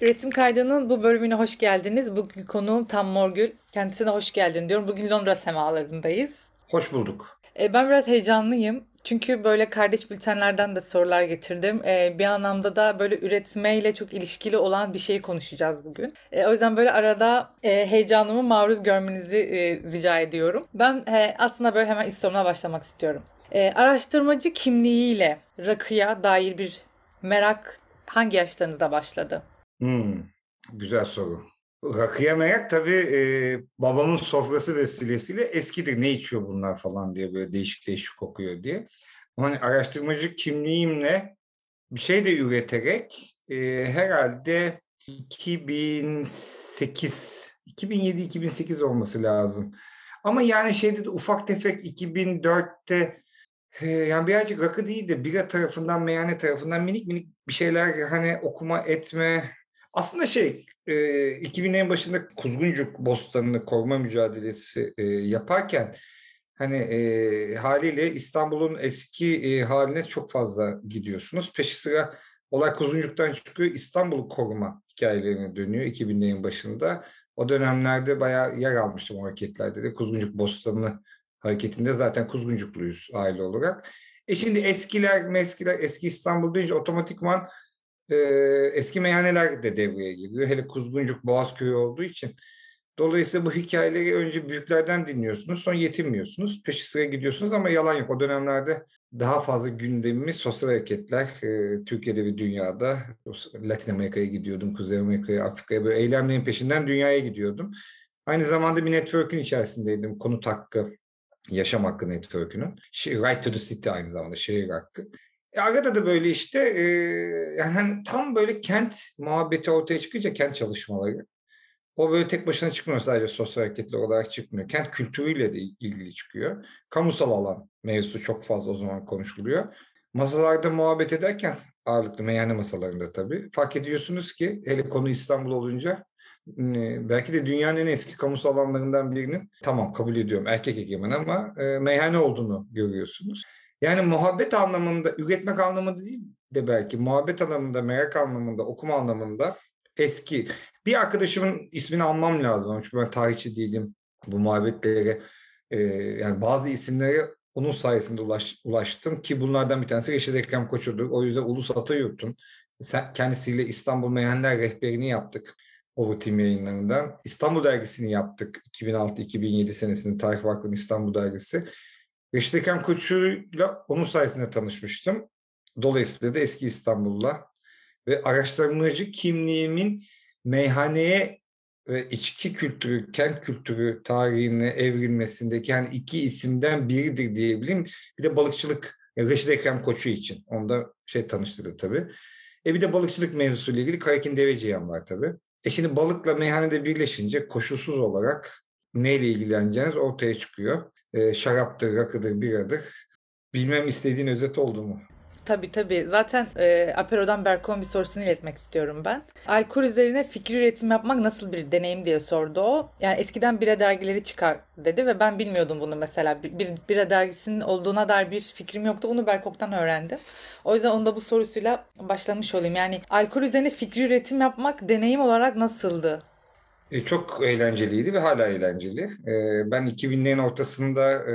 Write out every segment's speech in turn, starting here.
Üretim Kaydı'nın bu bölümüne hoş geldiniz. Bugün konuğum Tam Morgül. Kendisine hoş geldin diyorum. Bugün Londra semalarındayız. Hoş bulduk. E, ben biraz heyecanlıyım. Çünkü böyle kardeş bültenlerden de sorular getirdim. E, bir anlamda da böyle üretmeyle çok ilişkili olan bir şey konuşacağız bugün. E, o yüzden böyle arada e, heyecanımı maruz görmenizi e, rica ediyorum. Ben e, aslında böyle hemen ilk soruna başlamak istiyorum. E, araştırmacı kimliğiyle rakıya dair bir merak hangi yaşlarınızda başladı? Hmm, güzel soru. Rakıya merak tabii e, babamın sofrası vesilesiyle eskidir. Ne içiyor bunlar falan diye böyle değişik değişik kokuyor diye. Ama hani araştırmacı kimliğimle bir şey de üreterek e, herhalde 2008, 2007-2008 olması lazım. Ama yani şeyde de ufak tefek 2004'te yani birazcık rakı değil de bira tarafından, meyhane tarafından minik minik bir şeyler hani okuma etme. Aslında şey, e, 2000'lerin başında Kuzguncuk Bostanı'nı koruma mücadelesi e, yaparken hani e, haliyle İstanbul'un eski e, haline çok fazla gidiyorsunuz. Peşi sıra olay Kuzguncuk'tan çıkıyor, İstanbul'u koruma hikayelerine dönüyor 2000'lerin başında. O dönemlerde bayağı yer almıştım o hareketlerde de. Kuzguncuk Bostanı hareketinde zaten Kuzguncukluyuz aile olarak. E şimdi eskiler, meskiler, eski İstanbul deyince otomatikman e, eski meyhaneler de devreye giriyor. Hele Kuzguncuk Boğazköy olduğu için. Dolayısıyla bu hikayeleri önce büyüklerden dinliyorsunuz, sonra yetinmiyorsunuz. Peşi sıra gidiyorsunuz ama yalan yok. O dönemlerde daha fazla gündemimi sosyal hareketler e, Türkiye'de ve dünyada Latin Amerika'ya gidiyordum, Kuzey Amerika'ya, Afrika'ya böyle eylemlerin peşinden dünyaya gidiyordum. Aynı zamanda bir network'ün içerisindeydim. Konut hakkı, Yaşam Hakkı Network'ünün. Right to the City aynı zamanda şehir hakkı. E da böyle işte e, yani hani tam böyle kent muhabbeti ortaya çıkınca kent çalışmaları. O böyle tek başına çıkmıyor sadece sosyal hareketler olarak çıkmıyor. Kent kültürüyle de ilgili çıkıyor. Kamusal alan mevzusu çok fazla o zaman konuşuluyor. Masalarda muhabbet ederken ağırlıklı meyhane masalarında tabii fark ediyorsunuz ki hele konu İstanbul olunca belki de dünyanın en eski kamusal alanlarından birinin tamam kabul ediyorum erkek egemen ama e, meyhane olduğunu görüyorsunuz. Yani muhabbet anlamında, üretmek anlamında değil de belki muhabbet anlamında, merak anlamında, okuma anlamında eski. Bir arkadaşımın ismini almam lazım çünkü ben tarihçi değilim. Bu muhabbetlere e, yani bazı isimlere onun sayesinde ulaş, ulaştım ki bunlardan bir tanesi Reşit Ekrem Koçu'dur. O yüzden Ulus Atayurt'un kendisiyle İstanbul Meyhaneler rehberini yaptık. Ovutim yayınlarından. İstanbul Dergisi'ni yaptık. 2006-2007 senesinde Tarih Vakfı'nın İstanbul Dergisi. Reşit Ekrem Koçu'yla onun sayesinde tanışmıştım. Dolayısıyla da eski İstanbul'la ve araştırmacı kimliğimin meyhaneye ve içki kültürü, kent kültürü tarihine evrilmesindeki yani iki isimden biridir diyebilirim. Bir de balıkçılık, Reşit Ekrem Koçu için. Onda şey tanıştırdı tabii. E bir de balıkçılık mevzusuyla ilgili Karakin Deveciyan var tabii. E şimdi balıkla meyhanede birleşince koşulsuz olarak neyle ilgileneceğiniz ortaya çıkıyor. E, şaraptır, rakıdır, biradır. Bilmem istediğin özet oldu mu? Tabii tabii. Zaten e, Apero'dan Berkon bir sorusunu iletmek istiyorum ben. Alkol üzerine fikir üretim yapmak nasıl bir deneyim diye sordu o. Yani eskiden bira dergileri çıkar dedi ve ben bilmiyordum bunu mesela. Bir, bir bira dergisinin olduğuna dair bir fikrim yoktu. Onu Berkok'tan öğrendim. O yüzden onu da bu sorusuyla başlamış olayım. Yani alkol üzerine fikri üretim yapmak deneyim olarak nasıldı? E, çok eğlenceliydi ve hala eğlenceli. E, ben 2000'lerin ortasında e,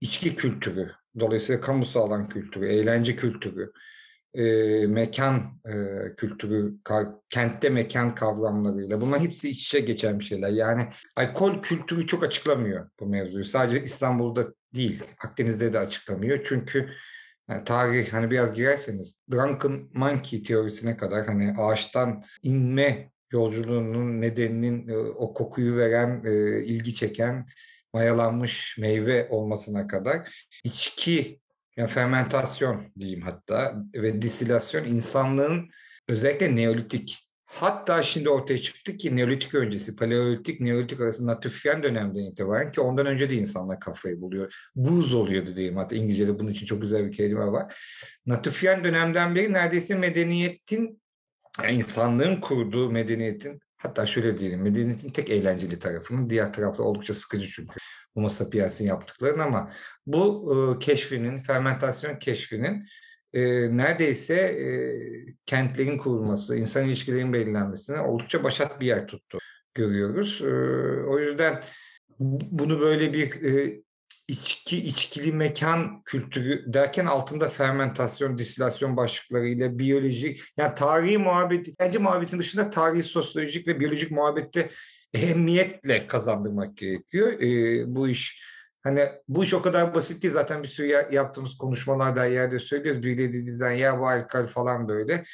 içki kültürü Dolayısıyla kamusal alan kültürü, eğlence kültürü, e, mekan e, kültürü, ka, kentte mekan kavramlarıyla bunlar hepsi iç içe geçen bir şeyler. Yani alkol kültürü çok açıklamıyor bu mevzuyu. Sadece İstanbul'da değil, Akdeniz'de de açıklamıyor. Çünkü yani tarih hani biraz girerseniz Drunken Monkey teorisine kadar hani ağaçtan inme yolculuğunun nedeninin e, o kokuyu veren, e, ilgi çeken mayalanmış meyve olmasına kadar içki, yani fermentasyon diyeyim hatta ve disilasyon insanlığın özellikle neolitik Hatta şimdi ortaya çıktı ki Neolitik öncesi, Paleolitik, Neolitik arasında Natüfyen dönemden itibaren ki ondan önce de insanlar kafayı buluyor. Buz oluyordu diyeyim hatta İngilizce'de bunun için çok güzel bir kelime var. Natüfyen dönemden beri neredeyse medeniyetin, yani insanlığın kurduğu medeniyetin Hatta şöyle diyelim, medeniyetin tek eğlenceli tarafının diğer tarafta oldukça sıkıcı çünkü Homo sapiens'in yaptıklarını ama bu e, keşfinin, fermentasyon keşfinin e, neredeyse e, kentlerin kurulması, insan ilişkilerin belirlenmesine oldukça başat bir yer tuttu görüyoruz. E, o yüzden bunu böyle bir e, içki, içkili mekan kültürü derken altında fermentasyon, distilasyon başlıklarıyla biyolojik, yani tarihi muhabbet, bence muhabbetin dışında tarihi, sosyolojik ve biyolojik muhabbette ehemmiyetle kazandırmak gerekiyor. E, bu iş hani bu iş o kadar basit değil zaten bir sürü yaptığımız konuşmalarda yerde söylüyoruz. Bir dediği dizen ya bu alkol falan böyle.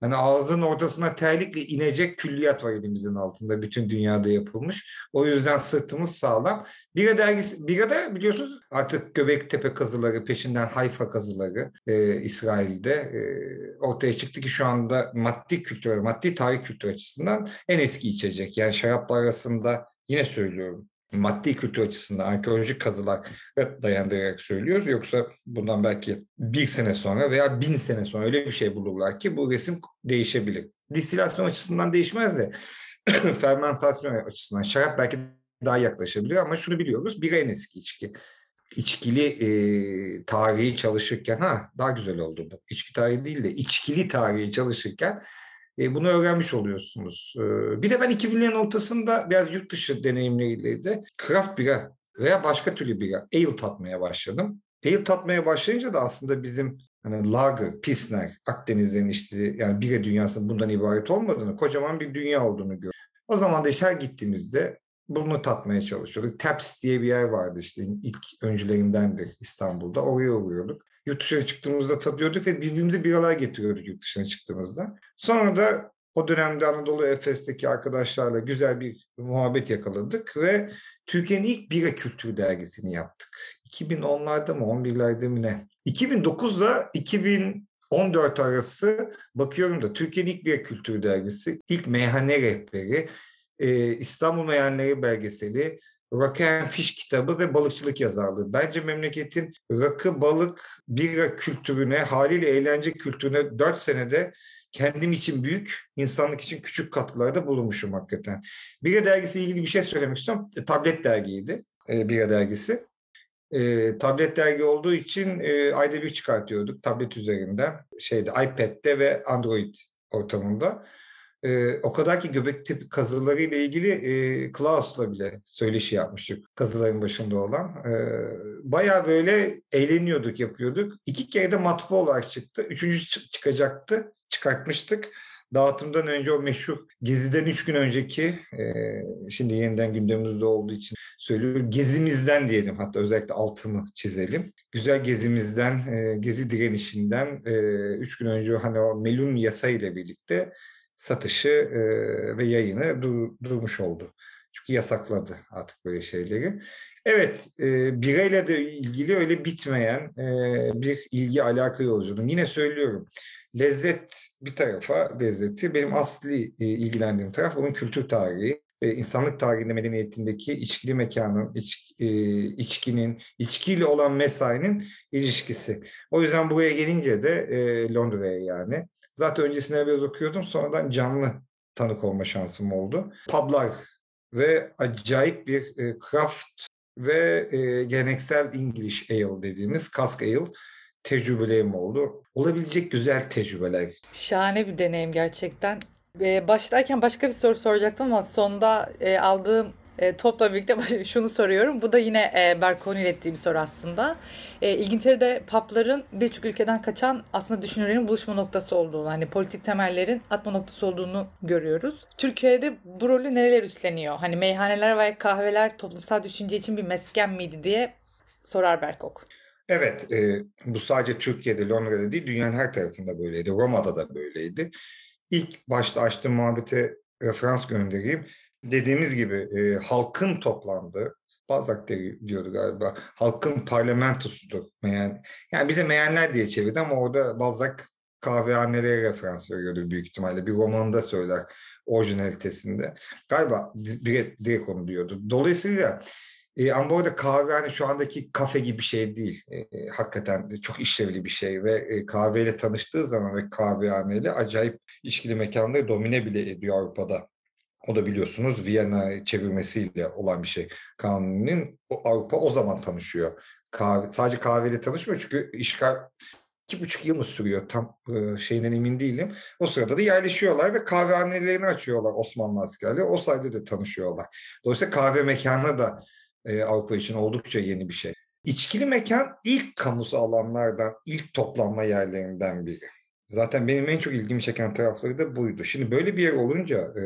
Hani ağzın ortasına terlikle inecek külliyat var elimizin altında. Bütün dünyada yapılmış. O yüzden sırtımız sağlam. Bira dergisi, Bira da biliyorsunuz artık Göbektepe kazıları peşinden Hayfa kazıları e, İsrail'de e, ortaya çıktı ki şu anda maddi kültür, maddi tarih kültür açısından en eski içecek. Yani şaraplar arasında yine söylüyorum maddi kültür açısından arkeolojik kazılar dayandırarak söylüyoruz. Yoksa bundan belki bir sene sonra veya bin sene sonra öyle bir şey bulurlar ki bu resim değişebilir. Distilasyon açısından değişmez de fermentasyon açısından şarap belki daha yaklaşabiliyor ama şunu biliyoruz bir en eski içki. İçkili e, tarihi çalışırken ha daha güzel oldu bu. İçki tarihi değil de içkili tarihi çalışırken e, bunu öğrenmiş oluyorsunuz. E, bir de ben 2000'lerin ortasında biraz yurt dışı deneyimleriyle de craft bira veya başka türlü bira, ale tatmaya başladım. Ale tatmaya başlayınca da aslında bizim hani lager, pilsner, Akdeniz'in işte yani bira dünyasının bundan ibaret olmadığını, kocaman bir dünya olduğunu gördüm. O zaman da işte her gittiğimizde bunu tatmaya çalışıyorduk. Taps diye bir yer vardı işte ilk öncülerinden İstanbul'da. Oraya uğruyorduk yurt dışına çıktığımızda tadıyorduk ve birbirimize biralar getiriyorduk yurt dışına çıktığımızda. Sonra da o dönemde Anadolu Efes'teki arkadaşlarla güzel bir muhabbet yakaladık ve Türkiye'nin ilk bira kültürü dergisini yaptık. 2010'larda mı 11'lerde mi ne? 2009'da 2014 arası bakıyorum da Türkiye'nin ilk bira kültürü dergisi, ilk meyhane rehberi, İstanbul Meyhaneleri belgeseli, Rock and Fish kitabı ve balıkçılık yazarlığı. Bence memleketin rakı, balık, bira kültürüne, haliyle eğlence kültürüne dört senede kendim için büyük, insanlık için küçük katkılarda bulunmuşum hakikaten. Bira dergisi ilgili bir şey söylemek istiyorum. E, tablet dergiydi, e, Bira dergisi. E, tablet dergi olduğu için e, ayda bir çıkartıyorduk tablet üzerinden. Şeyde, iPad'de ve Android ortamında. E, o kadar ki Göbektepe kazıları ile ilgili e, Klaus'la bile söyleşi yapmıştık kazıların başında olan. E, bayağı böyle eğleniyorduk, yapıyorduk. İki kere de matbu olarak çıktı. Üçüncü çıkacaktı, çıkartmıştık. Dağıtımdan önce o meşhur Gezi'den üç gün önceki, e, şimdi yeniden gündemimizde olduğu için söylüyorum, Gezimizden diyelim hatta özellikle altını çizelim. Güzel Gezimizden, e, Gezi direnişinden e, üç gün önce hani o Melun yasa ile birlikte satışı e, ve yayını dur, durmuş oldu. Çünkü yasakladı artık böyle şeyleri. Evet, e, birayla da ilgili öyle bitmeyen e, bir ilgi alaka yolculuğum. Yine söylüyorum, lezzet bir tarafa lezzeti, benim asli e, ilgilendiğim taraf onun kültür tarihi. E, insanlık tarihinde medeniyetindeki içkili mekanın, iç, e, içkinin, içkiyle olan mesainin ilişkisi. O yüzden buraya gelince de e, Londra'ya yani Zaten öncesinde biraz okuyordum. Sonradan canlı tanık olma şansım oldu. Publar ve acayip bir e, craft ve e, geleneksel English ale dediğimiz cask ale tecrübelerim oldu. Olabilecek güzel tecrübeler. Şahane bir deneyim gerçekten. Ee, başlarken başka bir soru soracaktım ama sonda e, aldığım e, topla birlikte şunu soruyorum. Bu da yine e, Berko'nun ilettiği bir soru aslında. E, İngiltere'de pubların birçok ülkeden kaçan aslında düşünürlerin buluşma noktası olduğunu, hani politik temellerin atma noktası olduğunu görüyoruz. Türkiye'de bu rolü nereler üstleniyor? Hani meyhaneler veya kahveler toplumsal düşünce için bir mesken miydi diye sorar Berkok. Evet, e, bu sadece Türkiye'de, Londra'da değil, dünyanın her tarafında böyleydi. Roma'da da böyleydi. İlk başta açtığım muhabbete referans göndereyim dediğimiz gibi e, halkın toplandığı, Balzac diyordu galiba, halkın parlamentosudur. Yani, yani bize meyenler diye çevirdi ama orada Balzac kahvehanelere referans veriyordu büyük ihtimalle. Bir romanında söyler orijinalitesinde. Galiba direkt, direkt onu diyordu. Dolayısıyla e, ama bu arada kahvehane şu andaki kafe gibi bir şey değil. E, hakikaten çok işlevli bir şey ve e, kahveyle tanıştığı zaman ve kahvehaneyle acayip işkili mekanları domine bile ediyor Avrupa'da. O da biliyorsunuz Viyana çevirmesiyle olan bir şey. Kanuni'nin Avrupa o zaman tanışıyor. Kahve, sadece kahveyle tanışmıyor çünkü işgal iki buçuk yıl mı sürüyor tam e, şeyinden emin değilim. O sırada da yerleşiyorlar ve kahvehanelerini açıyorlar Osmanlı askerleri. O sayede de tanışıyorlar. Dolayısıyla kahve mekanı da e, Avrupa için oldukça yeni bir şey. İçkili mekan ilk kamusu alanlardan, ilk toplanma yerlerinden biri. Zaten benim en çok ilgimi çeken tarafları da buydu. Şimdi böyle bir yer olunca e,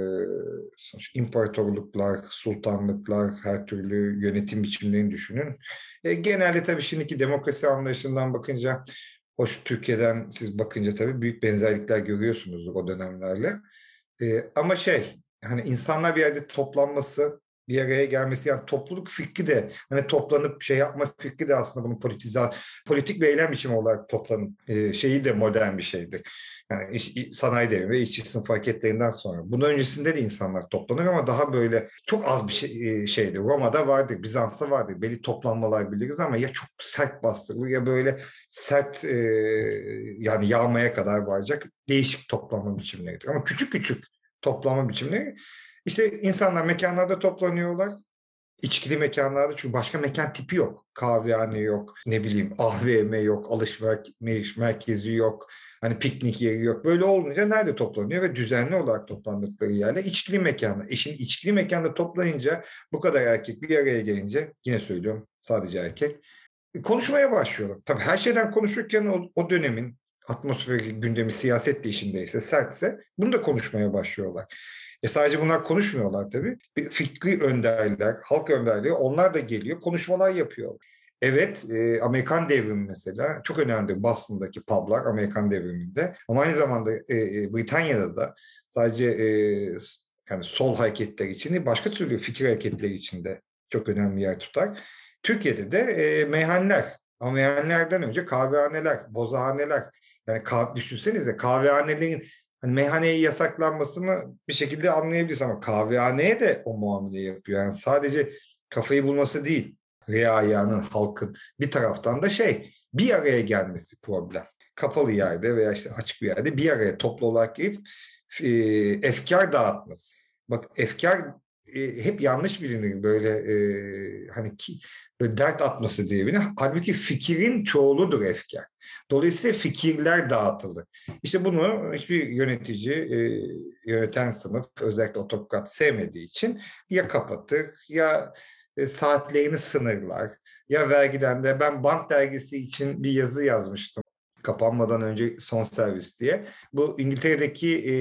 imparatorluklar, sultanlıklar, her türlü yönetim biçimlerini düşünün. E, genelde tabii şimdiki demokrasi anlayışından bakınca, hoş Türkiye'den siz bakınca tabii büyük benzerlikler görüyorsunuz o dönemlerle. E, ama şey, hani insanlar bir yerde toplanması, bir araya gelmesi yani topluluk fikri de hani toplanıp şey yapma fikri de aslında bunun politizat politik bir eylem biçimi olarak toplanıp e, şeyi de modern bir şeydir. Yani iş, sanayi devrimi ve işçi sınıf hareketlerinden sonra. Bunun öncesinde de insanlar toplanır ama daha böyle çok az bir şey, şeydi. Roma'da vardır, Bizans'ta vardır. Belli toplanmalar biliriz ama ya çok sert bastırılır ya böyle sert e, yani yağmaya kadar varacak değişik toplanma biçimleridir. Ama küçük küçük toplama biçimleri işte insanlar mekanlarda toplanıyorlar. İçkili mekanlarda çünkü başka mekan tipi yok. Kahvehane yok, ne bileyim AVM yok, alışveriş merkezi yok, hani piknik yeri yok. Böyle olunca nerede toplanıyor ve düzenli olarak toplandıkları yerler içkili mekanlar. E şimdi içkili mekanda toplayınca bu kadar erkek bir araya gelince yine söylüyorum sadece erkek e, konuşmaya başlıyorlar. Tabii her şeyden konuşurken o, o dönemin atmosferi, gündemi siyaset de işindeyse, sertse bunu da konuşmaya başlıyorlar. E sadece bunlar konuşmuyorlar tabii. Bir fikri önderler, halk önderliği onlar da geliyor, konuşmalar yapıyor. Evet, e, Amerikan devrimi mesela çok önemli Boston'daki publar Amerikan devriminde. Ama aynı zamanda e, e, Britanya'da da sadece e, yani sol hareketler için başka türlü fikir hareketleri için de çok önemli yer tutar. Türkiye'de de e, meyhaneler, ama meyhanelerden önce kahvehaneler, bozhaneler. Yani kah düşünsenize kahvehanelerin hani meyhaneyi yasaklanmasını bir şekilde anlayabiliriz ama kahvehaneye de o muamele yapıyor. Yani sadece kafayı bulması değil, reayanın, halkın bir taraftan da şey bir araya gelmesi problem. Kapalı yerde veya işte açık bir yerde bir araya toplu olarak gelip e, efkar dağıtması. Bak efkar e, hep yanlış bilinir böyle e, hani ki dert atması diye bilinir. Halbuki fikrin çoğuludur efkar. Dolayısıyla fikirler dağıtılır. İşte bunu hiçbir yönetici, e, yöneten sınıf özellikle otokrat sevmediği için ya kapatır ya e, saatlerini sınırlar ya vergiden de ben bank dergisi için bir yazı yazmıştım kapanmadan önce son servis diye. Bu İngiltere'deki e,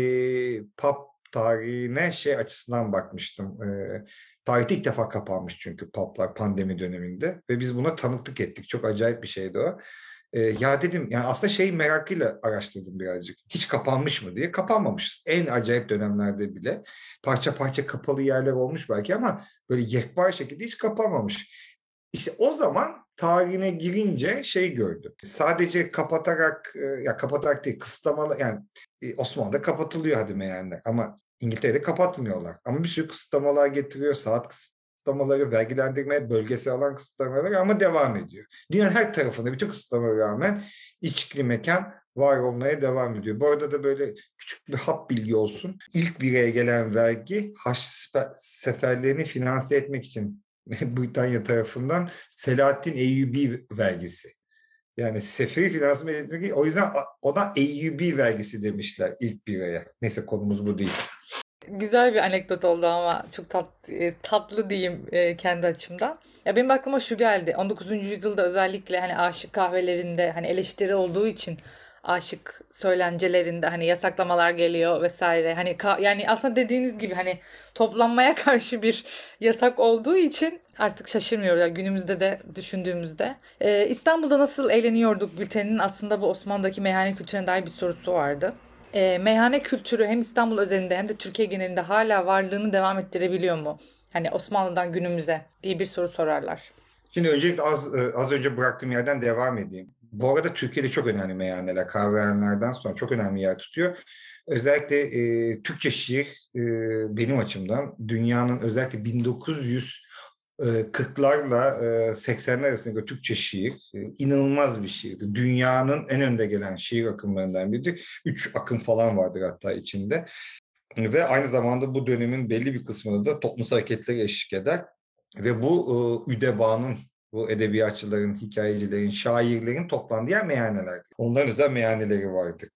pub tarihine şey açısından bakmıştım. E, tarihte ilk defa kapanmış çünkü publar pandemi döneminde ve biz buna tanıklık ettik. Çok acayip bir şeydi o. E, ya dedim yani aslında şey merakıyla araştırdım birazcık. Hiç kapanmış mı diye. Kapanmamışız. En acayip dönemlerde bile. Parça parça kapalı yerler olmuş belki ama böyle yekpare şekilde hiç kapanmamış. İşte o zaman tarihine girince şey gördüm. Sadece kapatarak ya kapatarak değil kısıtlamalı yani Osmanlı'da kapatılıyor hadi meğerler ama İngiltere'de kapatmıyorlar. Ama bir sürü kısıtlamalar getiriyor. Saat kısıtlamaları, vergilendirme, bölgesel alan kısıtlamaları ama devam ediyor. Dünyanın her tarafında bütün kısıtlamalara rağmen içkili mekan var olmaya devam ediyor. Bu arada da böyle küçük bir hap bilgi olsun. İlk bireye gelen vergi Haç seferlerini finanse etmek için Britanya tarafından Selahattin Eyyubi vergisi. Yani seferi finansman etmek o yüzden ona Eyyubi vergisi demişler ilk bireye. Neyse konumuz bu değil. Güzel bir anekdot oldu ama çok tat, e, tatlı diyeyim e, kendi açımdan. Ya benim aklıma şu geldi. 19. yüzyılda özellikle hani aşık kahvelerinde hani eleştiri olduğu için aşık söylencelerinde hani yasaklamalar geliyor vesaire. Hani yani aslında dediğiniz gibi hani toplanmaya karşı bir yasak olduğu için artık şaşırmıyoruz. Yani günümüzde de düşündüğümüzde. Ee, İstanbul'da nasıl eğleniyorduk bülteninin aslında bu Osmanlı'daki meyhane kültürüne dair bir sorusu vardı. Ee, meyhane kültürü hem İstanbul özelinde hem de Türkiye genelinde hala varlığını devam ettirebiliyor mu? Hani Osmanlı'dan günümüze diye bir soru sorarlar. Şimdi öncelikle az, e, az önce bıraktığım yerden devam edeyim. Bu arada Türkiye'de çok önemli meyhaneler, kahvehanelerden sonra çok önemli yer tutuyor. Özellikle e, Türkçe şiir e, benim açımdan dünyanın özellikle 1900 40'larla 80'ler arasında Türkçe şiir inanılmaz bir şiirdi. Dünyanın en önde gelen şiir akımlarından biridir. Üç akım falan vardır hatta içinde. Ve aynı zamanda bu dönemin belli bir kısmını da toplumsal hareketleri eşlik eder. Ve bu Üdeba'nın Bu edebiyatçıların, hikayecilerin, şairlerin toplandığı yer meyhanelerdi. Onların özel meyhaneleri vardı.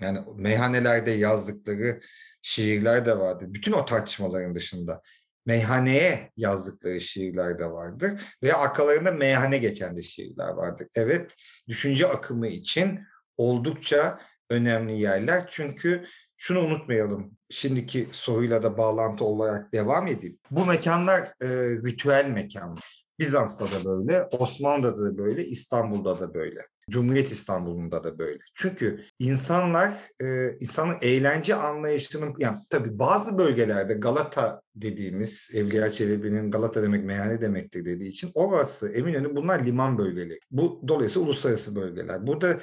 Yani meyhanelerde yazdıkları şiirler de vardı. Bütün o tartışmaların dışında meyhaneye yazdıkları şiirler de vardır ve arkalarında meyhane geçen de şiirler vardır. Evet, düşünce akımı için oldukça önemli yerler. Çünkü şunu unutmayalım, şimdiki soruyla da bağlantı olarak devam edeyim. Bu mekanlar e, ritüel mekanlar. Bizans'ta da böyle, Osmanlı'da da böyle, İstanbul'da da böyle. Cumhuriyet İstanbul'unda da böyle. Çünkü insanlar, e, insanın eğlence anlayışının, yani tabii bazı bölgelerde Galata dediğimiz, Evliya Çelebi'nin Galata demek meyhane demektir dediği için orası, Eminönü bunlar liman bölgeleri. Bu dolayısıyla uluslararası bölgeler. Burada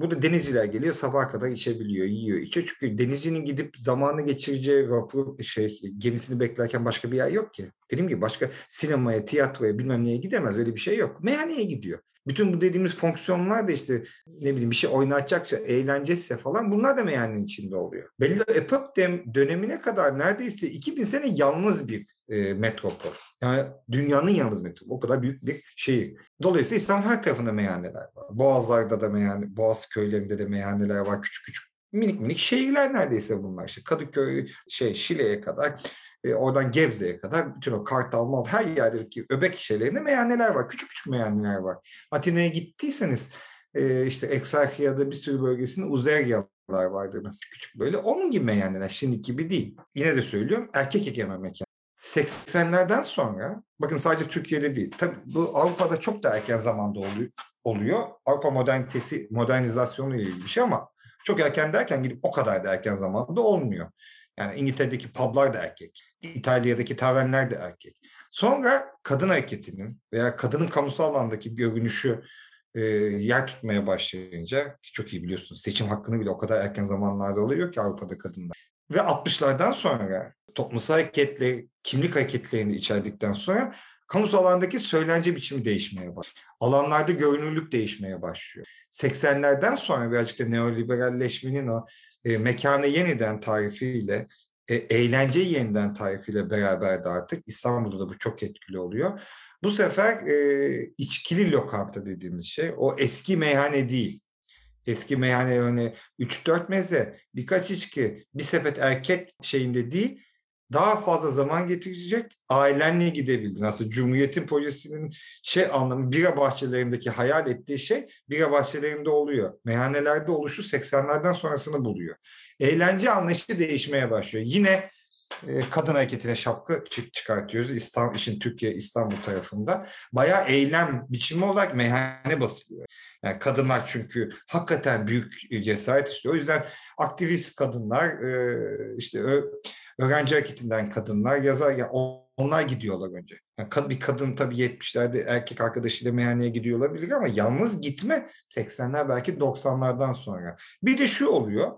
Burada denizciler geliyor sabah kadar içebiliyor, yiyor, içiyor. Çünkü denizcinin gidip zamanı geçireceği vapur, şey, gemisini beklerken başka bir yer yok ki. Dediğim gibi başka sinemaya, tiyatroya bilmem neye gidemez. Öyle bir şey yok. Meyhaneye gidiyor. Bütün bu dediğimiz fonksiyonlar da işte ne bileyim bir şey oynatacaksa, eğlencesi falan bunlar da meyhanenin içinde oluyor. Belli epok dönemine kadar neredeyse 2000 sene yalnız bir e, metropol. Yani dünyanın yalnız metropol. O kadar büyük bir şehir. Dolayısıyla İstanbul her tarafında meyhaneler var. Boğazlarda da meyhane, Boğaz köylerinde de meyhaneler var. Küçük küçük minik minik şehirler neredeyse bunlar. İşte Kadıköy, şey Şile'ye kadar e, oradan Gebze'ye kadar bütün o Kartal, Mal her yerdeki öbek şeylerinde meyhaneler var. Küçük küçük meyhaneler var. Atina'ya gittiyseniz e, işte Eksarchiya'da bir sürü bölgesinde uzeryalar vardır mesela küçük böyle. Onun gibi meyhaneler şimdi gibi değil. Yine de söylüyorum erkek egemen mekan. 80'lerden sonra bakın sadece Türkiye'de değil. Tabii bu Avrupa'da çok da erken zamanda oluyor. Avrupa modernitesi, modernizasyonu ile ilgili bir şey ama çok erken derken gidip o kadar da erken zamanda olmuyor. Yani İngiltere'deki publar da erkek. İtalya'daki tavernler de erkek. Sonra kadın hareketinin veya kadının kamusal alandaki görünüşü e, yer tutmaya başlayınca ki çok iyi biliyorsunuz seçim hakkını bile o kadar erken zamanlarda oluyor ki Avrupa'da kadınlar. Ve 60'lardan sonra toplumsal hareketleri, kimlik hareketlerini içerdikten sonra kamusal alandaki söylence biçimi değişmeye başlıyor. Alanlarda görünürlük değişmeye başlıyor. 80'lerden sonra birazcık da neoliberalleşmenin o e, mekanı yeniden tarifiyle, e, eğlenceyi yeniden tarifiyle beraber de artık İstanbul'da da bu çok etkili oluyor. Bu sefer e, içkili lokanta dediğimiz şey o eski meyhane değil. Eski meyhane hani 3-4 meze, birkaç içki, bir sepet erkek şeyinde değil daha fazla zaman getirecek ailenle gidebildin. Aslında Cumhuriyet'in projesinin şey anlamı bira bahçelerindeki hayal ettiği şey bira bahçelerinde oluyor. Meyhanelerde oluşu 80'lerden sonrasını buluyor. Eğlence anlayışı değişmeye başlıyor. Yine e, kadın hareketine şapka çıkartıyoruz. İstanbul, işin Türkiye İstanbul tarafında. Bayağı eylem biçimi olarak meyhane basılıyor. Yani kadınlar çünkü hakikaten büyük cesaret istiyor. O yüzden aktivist kadınlar e, işte öğrenci hareketinden kadınlar yazar ya onlar gidiyorlar önce. Yani bir kadın tabii 70'lerde erkek arkadaşıyla meyhaneye gidiyor olabilir ama yalnız gitme 80'ler belki 90'lardan sonra. Bir de şu oluyor.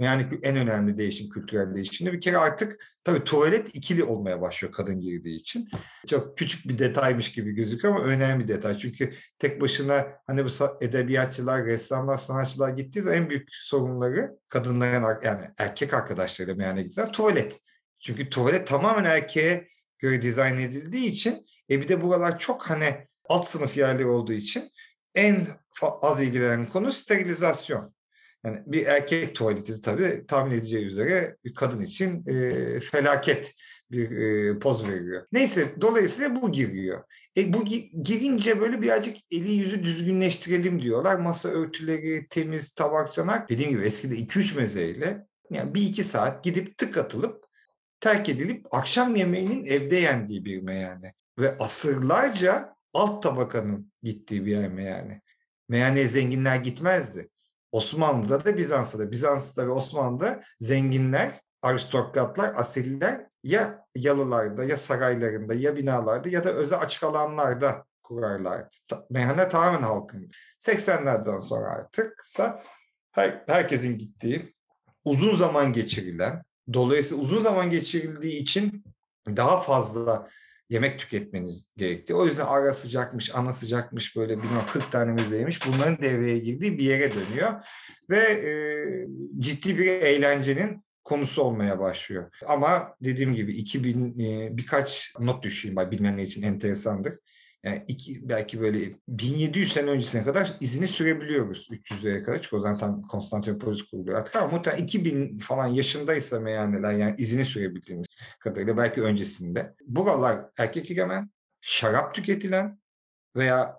Yani en önemli değişim, kültürel değişimde bir kere artık tabii tuvalet ikili olmaya başlıyor kadın girdiği için. Çok küçük bir detaymış gibi gözüküyor ama önemli bir detay. Çünkü tek başına hani bu edebiyatçılar, ressamlar, sanatçılar gittiği zaman en büyük sorunları kadınların yani erkek arkadaşlarıyla yani güzel tuvalet. Çünkü tuvalet tamamen erkeğe göre dizayn edildiği için e bir de buralar çok hani alt sınıf yerleri olduğu için en az ilgilenen konu sterilizasyon. Yani bir erkek tuvaleti tabii tahmin edeceği üzere kadın için e, felaket bir e, poz veriyor. Neyse dolayısıyla bu giriyor. E, bu girince böyle birazcık eli yüzü düzgünleştirelim diyorlar. Masa örtüleri temiz, tabak çanak. Dediğim gibi eskide 2-3 mezeyle yani bir iki saat gidip tık atılıp terk edilip akşam yemeğinin evde yendiği bir meyhane. Ve asırlarca alt tabakanın gittiği bir yer meyhane. Meyhaneye zenginler gitmezdi. Osmanlı'da da Bizans'ta da. Bizans'ta ve Osmanlı'da zenginler, aristokratlar, asiller ya yalılarda ya saraylarında ya binalarda ya da özel açık alanlarda kurarlardı. Meyhane tamamen halkın. 80'lerden sonra artıksa her, herkesin gittiği, uzun zaman geçirilen, dolayısıyla uzun zaman geçirildiği için daha fazla yemek tüketmeniz gerekti. O yüzden ara sıcakmış, ana sıcakmış böyle bilmem 40 tane mezeymiş bunların devreye girdiği bir yere dönüyor. Ve e, ciddi bir eğlencenin konusu olmaya başlıyor. Ama dediğim gibi 2000 e, birkaç not düşeyim bilmeyenler için enteresandır. Yani iki, belki böyle 1700 sene öncesine kadar izini sürebiliyoruz 300'lere kadar. Çünkü o zaman tam Konstantinopolis kuruluyor artık ama muhtemelen 2000 falan yaşındaysa meyhaneler yani izini sürebildiğimiz kadarıyla belki öncesinde. Buralar erkek egemen, şarap tüketilen veya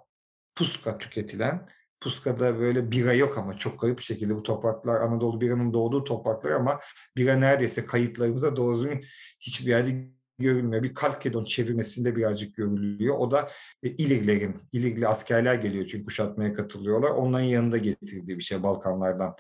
puska tüketilen Puska'da böyle bira yok ama çok garip bir şekilde bu topraklar Anadolu biranın doğduğu topraklar ama bira neredeyse kayıtlarımıza doğru hiçbir yerde görülmüyor. Bir Kalkedon çevirmesinde birazcık görülüyor. O da e, İliglerin, İligli askerler geliyor çünkü kuşatmaya katılıyorlar. Onların yanında getirdiği bir şey Balkanlardan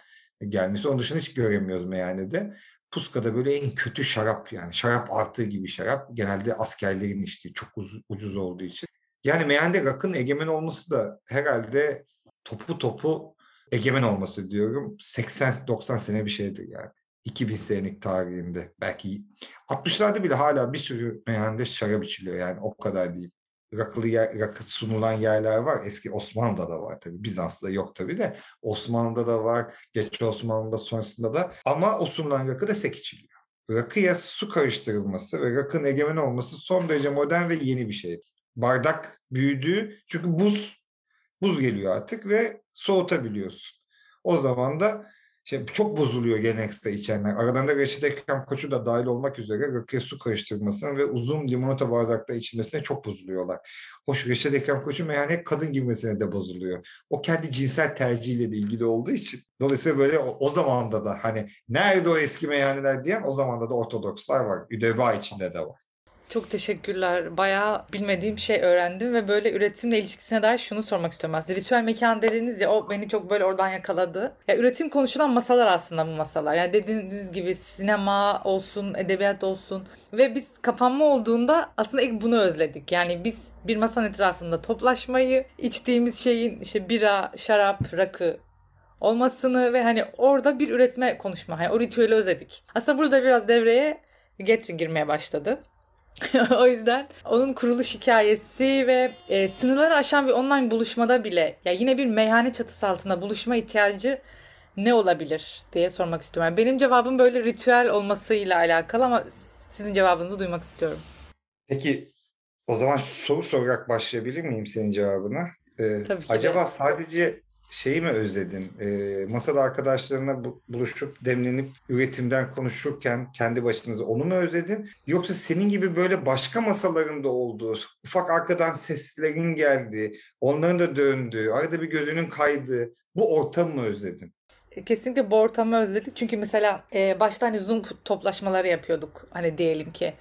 gelmesi. Onun dışında hiç göremiyoruz meyhanede. Puska'da böyle en kötü şarap yani. Şarap artığı gibi şarap. Genelde askerlerin içtiği çok uz- ucuz olduğu için. Yani meyhanede rakın egemen olması da herhalde topu topu egemen olması diyorum. 80-90 sene bir şeydir yani. 2000 senelik tarihinde. Belki 60'larda bile hala bir sürü meyhanede şarap içiliyor yani o kadar değil. Rakılı yer, rakı sunulan yerler var. Eski Osmanlı'da da var tabii. Bizans'ta yok tabii de. Osmanlı'da da var. Geç Osmanlı'da sonrasında da. Ama o sunulan rakı da sek içiliyor. Rakıya su karıştırılması ve rakının egemen olması son derece modern ve yeni bir şey. Bardak büyüdü çünkü buz buz geliyor artık ve soğutabiliyorsun. O zaman da şey, çok bozuluyor geleneksel içenler. Aralarında Reşit Ekrem Koçu da dahil olmak üzere rakıya su karıştırmasına ve uzun limonata bardakta içilmesine çok bozuluyorlar. Hoş Reşit Ekrem Koçu meyhaneye kadın girmesine de bozuluyor. O kendi cinsel tercihiyle de ilgili olduğu için. Dolayısıyla böyle o, o zamanda da hani nerede o eski meyhaneler diyen o zamanda da Ortodokslar var. Üdeba içinde de var. Çok teşekkürler. Bayağı bilmediğim şey öğrendim ve böyle üretimle ilişkisine dair şunu sormak istiyorum aslında. Ritüel mekan dediniz ya o beni çok böyle oradan yakaladı. Ya üretim konuşulan masalar aslında bu masalar. Yani dediğiniz gibi sinema olsun, edebiyat olsun ve biz kapanma olduğunda aslında ilk bunu özledik. Yani biz bir masanın etrafında toplaşmayı, içtiğimiz şeyin işte bira, şarap, rakı olmasını ve hani orada bir üretme konuşma. Hani o ritüeli özledik. Aslında burada biraz devreye geç girmeye başladı. o yüzden onun kuruluş hikayesi ve e, sınırları aşan bir online buluşmada bile ya yine bir meyhane çatısı altında buluşma ihtiyacı ne olabilir diye sormak istiyorum. Yani benim cevabım böyle ritüel olmasıyla alakalı ama sizin cevabınızı duymak istiyorum. Peki o zaman soru sorarak başlayabilir miyim senin cevabına? Ee, Tabii ki acaba de. sadece şeyi mi özledin? E, masada arkadaşlarına buluşup demlenip üretimden konuşurken kendi başınıza onu mu özledin? Yoksa senin gibi böyle başka masalarında olduğu, ufak arkadan seslerin geldiği, onların da döndüğü, arada bir gözünün kaydığı bu ortamı mı özledin? E, kesinlikle bu ortamı özledik. Çünkü mesela e, başta hani Zoom toplaşmaları yapıyorduk. Hani diyelim ki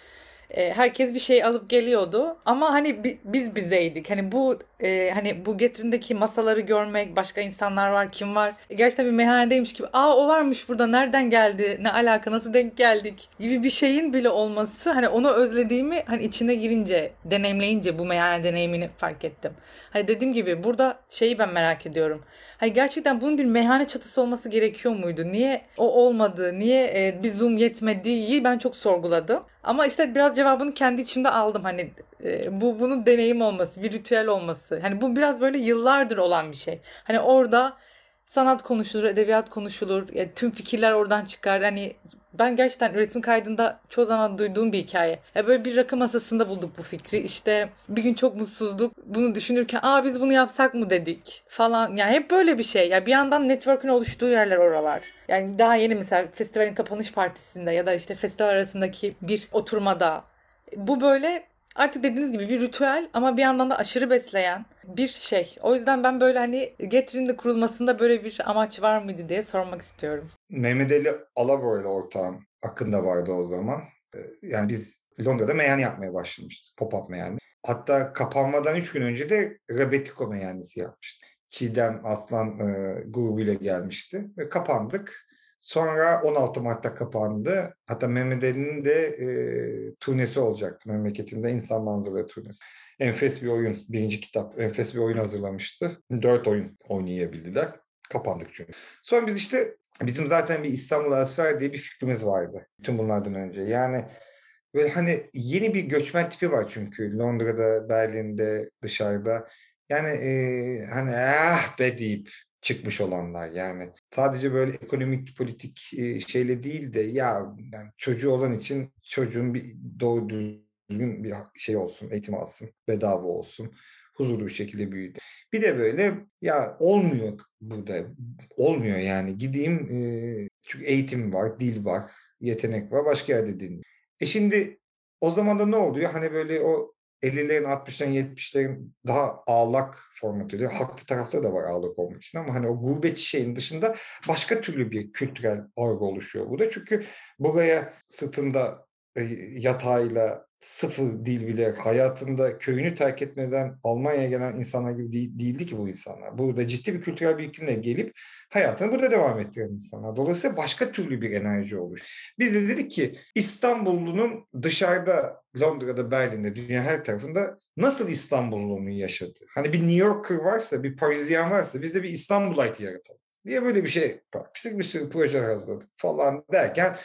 e, herkes bir şey alıp geliyordu ama hani bi, biz bizeydik. Hani bu e, hani bu getirindeki masaları görmek, başka insanlar var, kim var? E, gerçekten bir meyhanedeymiş gibi. Aa o varmış burada. Nereden geldi? Ne alaka? Nasıl denk geldik? gibi bir şeyin bile olması hani onu özlediğimi hani içine girince, deneyimleyince bu meyhane deneyimini fark ettim. Hani dediğim gibi burada şeyi ben merak ediyorum. Hani gerçekten bunun bir meyhane çatısı olması gerekiyor muydu? Niye o olmadı? Niye e, bir Zoom yetmediği ben çok sorguladım. Ama işte biraz cevabını kendi içimde aldım. Hani e, bu bunun deneyim olması, bir ritüel olması. Hani bu biraz böyle yıllardır olan bir şey. Hani orada sanat konuşulur, edebiyat konuşulur. Ya, tüm fikirler oradan çıkar. Hani ben gerçekten üretim kaydında çoğu zaman duyduğum bir hikaye. Ya böyle bir rakı masasında bulduk bu fikri. İşte bir gün çok mutsuzduk. Bunu düşünürken aa biz bunu yapsak mı dedik falan. Yani hep böyle bir şey. Ya bir yandan network'ün oluştuğu yerler oralar. Yani daha yeni mesela festivalin kapanış partisinde ya da işte festival arasındaki bir oturmada. Bu böyle artık dediğiniz gibi bir ritüel ama bir yandan da aşırı besleyen bir şey. O yüzden ben böyle hani Getrin'de kurulmasında böyle bir amaç var mıydı diye sormak istiyorum. Mehmet Ali Alabor ile ortağım Akın'da vardı o zaman. Ee, yani biz Londra'da meyhane yapmaya başlamıştık. Pop-up meyhane. Hatta kapanmadan 3 gün önce de Rebetiko meyhanesi yapmıştık. Çiğdem Aslan e, grubuyla gelmişti ve kapandık. Sonra 16 Mart'ta kapandı. Hatta Mehmet Ali'nin de e, turnesi olacaktı memleketimde. insan manzara turnesi. Enfes bir oyun. Birinci kitap. Enfes bir oyun hazırlamıştı. Dört oyun oynayabildiler. Kapandık çünkü. Sonra biz işte bizim zaten bir İstanbul Asfer diye bir fikrimiz vardı. Bütün bunlardan önce. Yani böyle hani yeni bir göçmen tipi var çünkü Londra'da, Berlin'de, dışarıda. Yani e, hani ah be deyip çıkmış olanlar yani sadece böyle ekonomik politik şeyle değil de ya yani çocuğu olan için çocuğun bir doğru düzgün bir şey olsun eğitim alsın bedava olsun huzurlu bir şekilde büyüdü. Bir de böyle ya olmuyor burada. Olmuyor yani. Gideyim e, çünkü eğitim var, dil var, yetenek var. Başka yerde dinliyor. E şimdi o zaman da ne oluyor? Hani böyle o 50'lerin, 60'ların, 70'lerin daha ağlak format oluyor. Haklı tarafta da var ağlak olmak için ama hani o gurbetçi şeyin dışında başka türlü bir kültürel algı oluşuyor burada. Çünkü buraya sırtında e, yatağıyla sıfır dil bile hayatında köyünü terk etmeden Almanya'ya gelen insanlar gibi değil, değildi ki bu insanlar. Burada ciddi bir kültürel birikimle gelip hayatını burada devam ettiren insanlar. Dolayısıyla başka türlü bir enerji oluş. Biz de dedik ki İstanbullunun dışarıda Londra'da, Berlin'de, dünya her tarafında nasıl İstanbulluluğunu yaşadı? Hani bir New Yorker varsa, bir Parisyen varsa biz de bir İstanbulite yaratalım diye böyle bir şey yapmıştık. Bir sürü proje hazırladık falan derken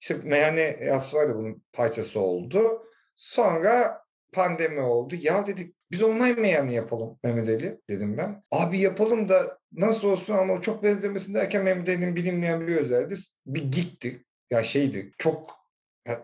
işte meyhane da bunun parçası oldu. Sonra pandemi oldu. Ya dedik biz online meyhane yapalım Mehmet Ali dedim ben. Abi yapalım da nasıl olsun ama çok benzemesin derken Mehmet Ali'nin bilinmeyen bir özelliği bir gitti. Ya şeydi çok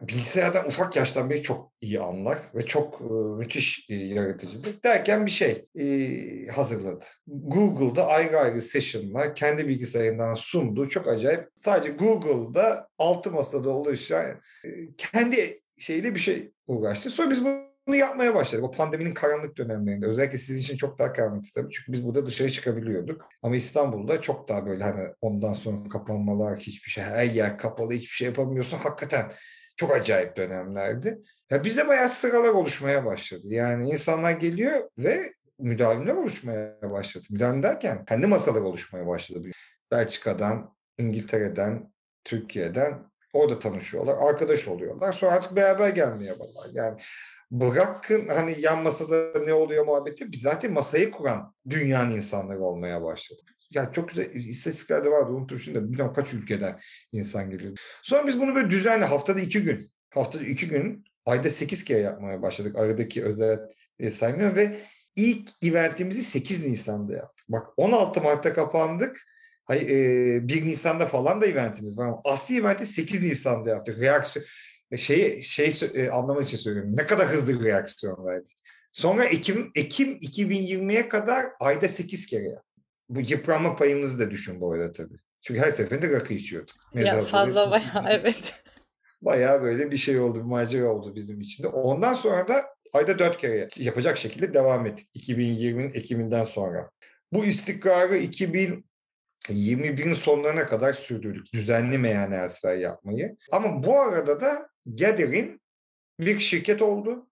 bilgisayardan ufak yaştan beri çok iyi anlar ve çok e, müthiş e, yaratıcıdır. Derken bir şey e, hazırladı. Google'da ayrı ayrı session'lar kendi bilgisayarından sundu. Çok acayip. Sadece Google'da altı masada oluşan e, kendi şeyle bir şey uğraştı. Sonra biz bunu yapmaya başladık. O pandeminin karanlık dönemlerinde. Özellikle sizin için çok daha karanlık tabii. Çünkü biz burada dışarı çıkabiliyorduk. Ama İstanbul'da çok daha böyle hani ondan sonra kapanmalar, hiçbir şey, her yer kapalı, hiçbir şey yapamıyorsun. Hakikaten çok acayip dönemlerdi. Ya bize bayağı sıralar oluşmaya başladı. Yani insanlar geliyor ve müdavimler oluşmaya başladı. Müdavim derken kendi masalar oluşmaya başladı. Belçika'dan, İngiltere'den, Türkiye'den orada tanışıyorlar, arkadaş oluyorlar. Sonra artık beraber gelmeye başlar. Yani bırakın hani yan masada ne oluyor muhabbeti biz zaten masayı kuran dünyanın insanları olmaya başladı. Ya çok güzel istatistiklerde vardı unuttum şimdi bilmem kaç ülkeden insan geliyor. Sonra biz bunu böyle düzenli haftada iki gün haftada iki gün ayda sekiz kere yapmaya başladık. Aradaki özel e, saymıyorum ve ilk eventimizi 8 Nisan'da yaptık. Bak 16 Mart'ta kapandık. Hay, e, 1 Nisan'da falan da eventimiz var. Asli eventi 8 Nisan'da yaptık. Reaksiyon şeyi şey e, anlamak için söylüyorum. Ne kadar hızlı reaksiyon verdik. Sonra Ekim Ekim 2020'ye kadar ayda 8 kere. Bu yıpranma payımızı da düşün bu arada tabii. Çünkü her seferinde rakı içiyorduk. Ya fazla bayağı evet. Bayağı böyle bir şey oldu, bir macera oldu bizim için de. Ondan sonra da ayda dört kere yapacak şekilde devam ettik. 2020'nin Ekim'inden sonra. Bu istikrarı 2021'in sonlarına kadar sürdürdük. Düzenli meyhaneler yapmayı. Ama bu arada da Gather'in bir şirket oldu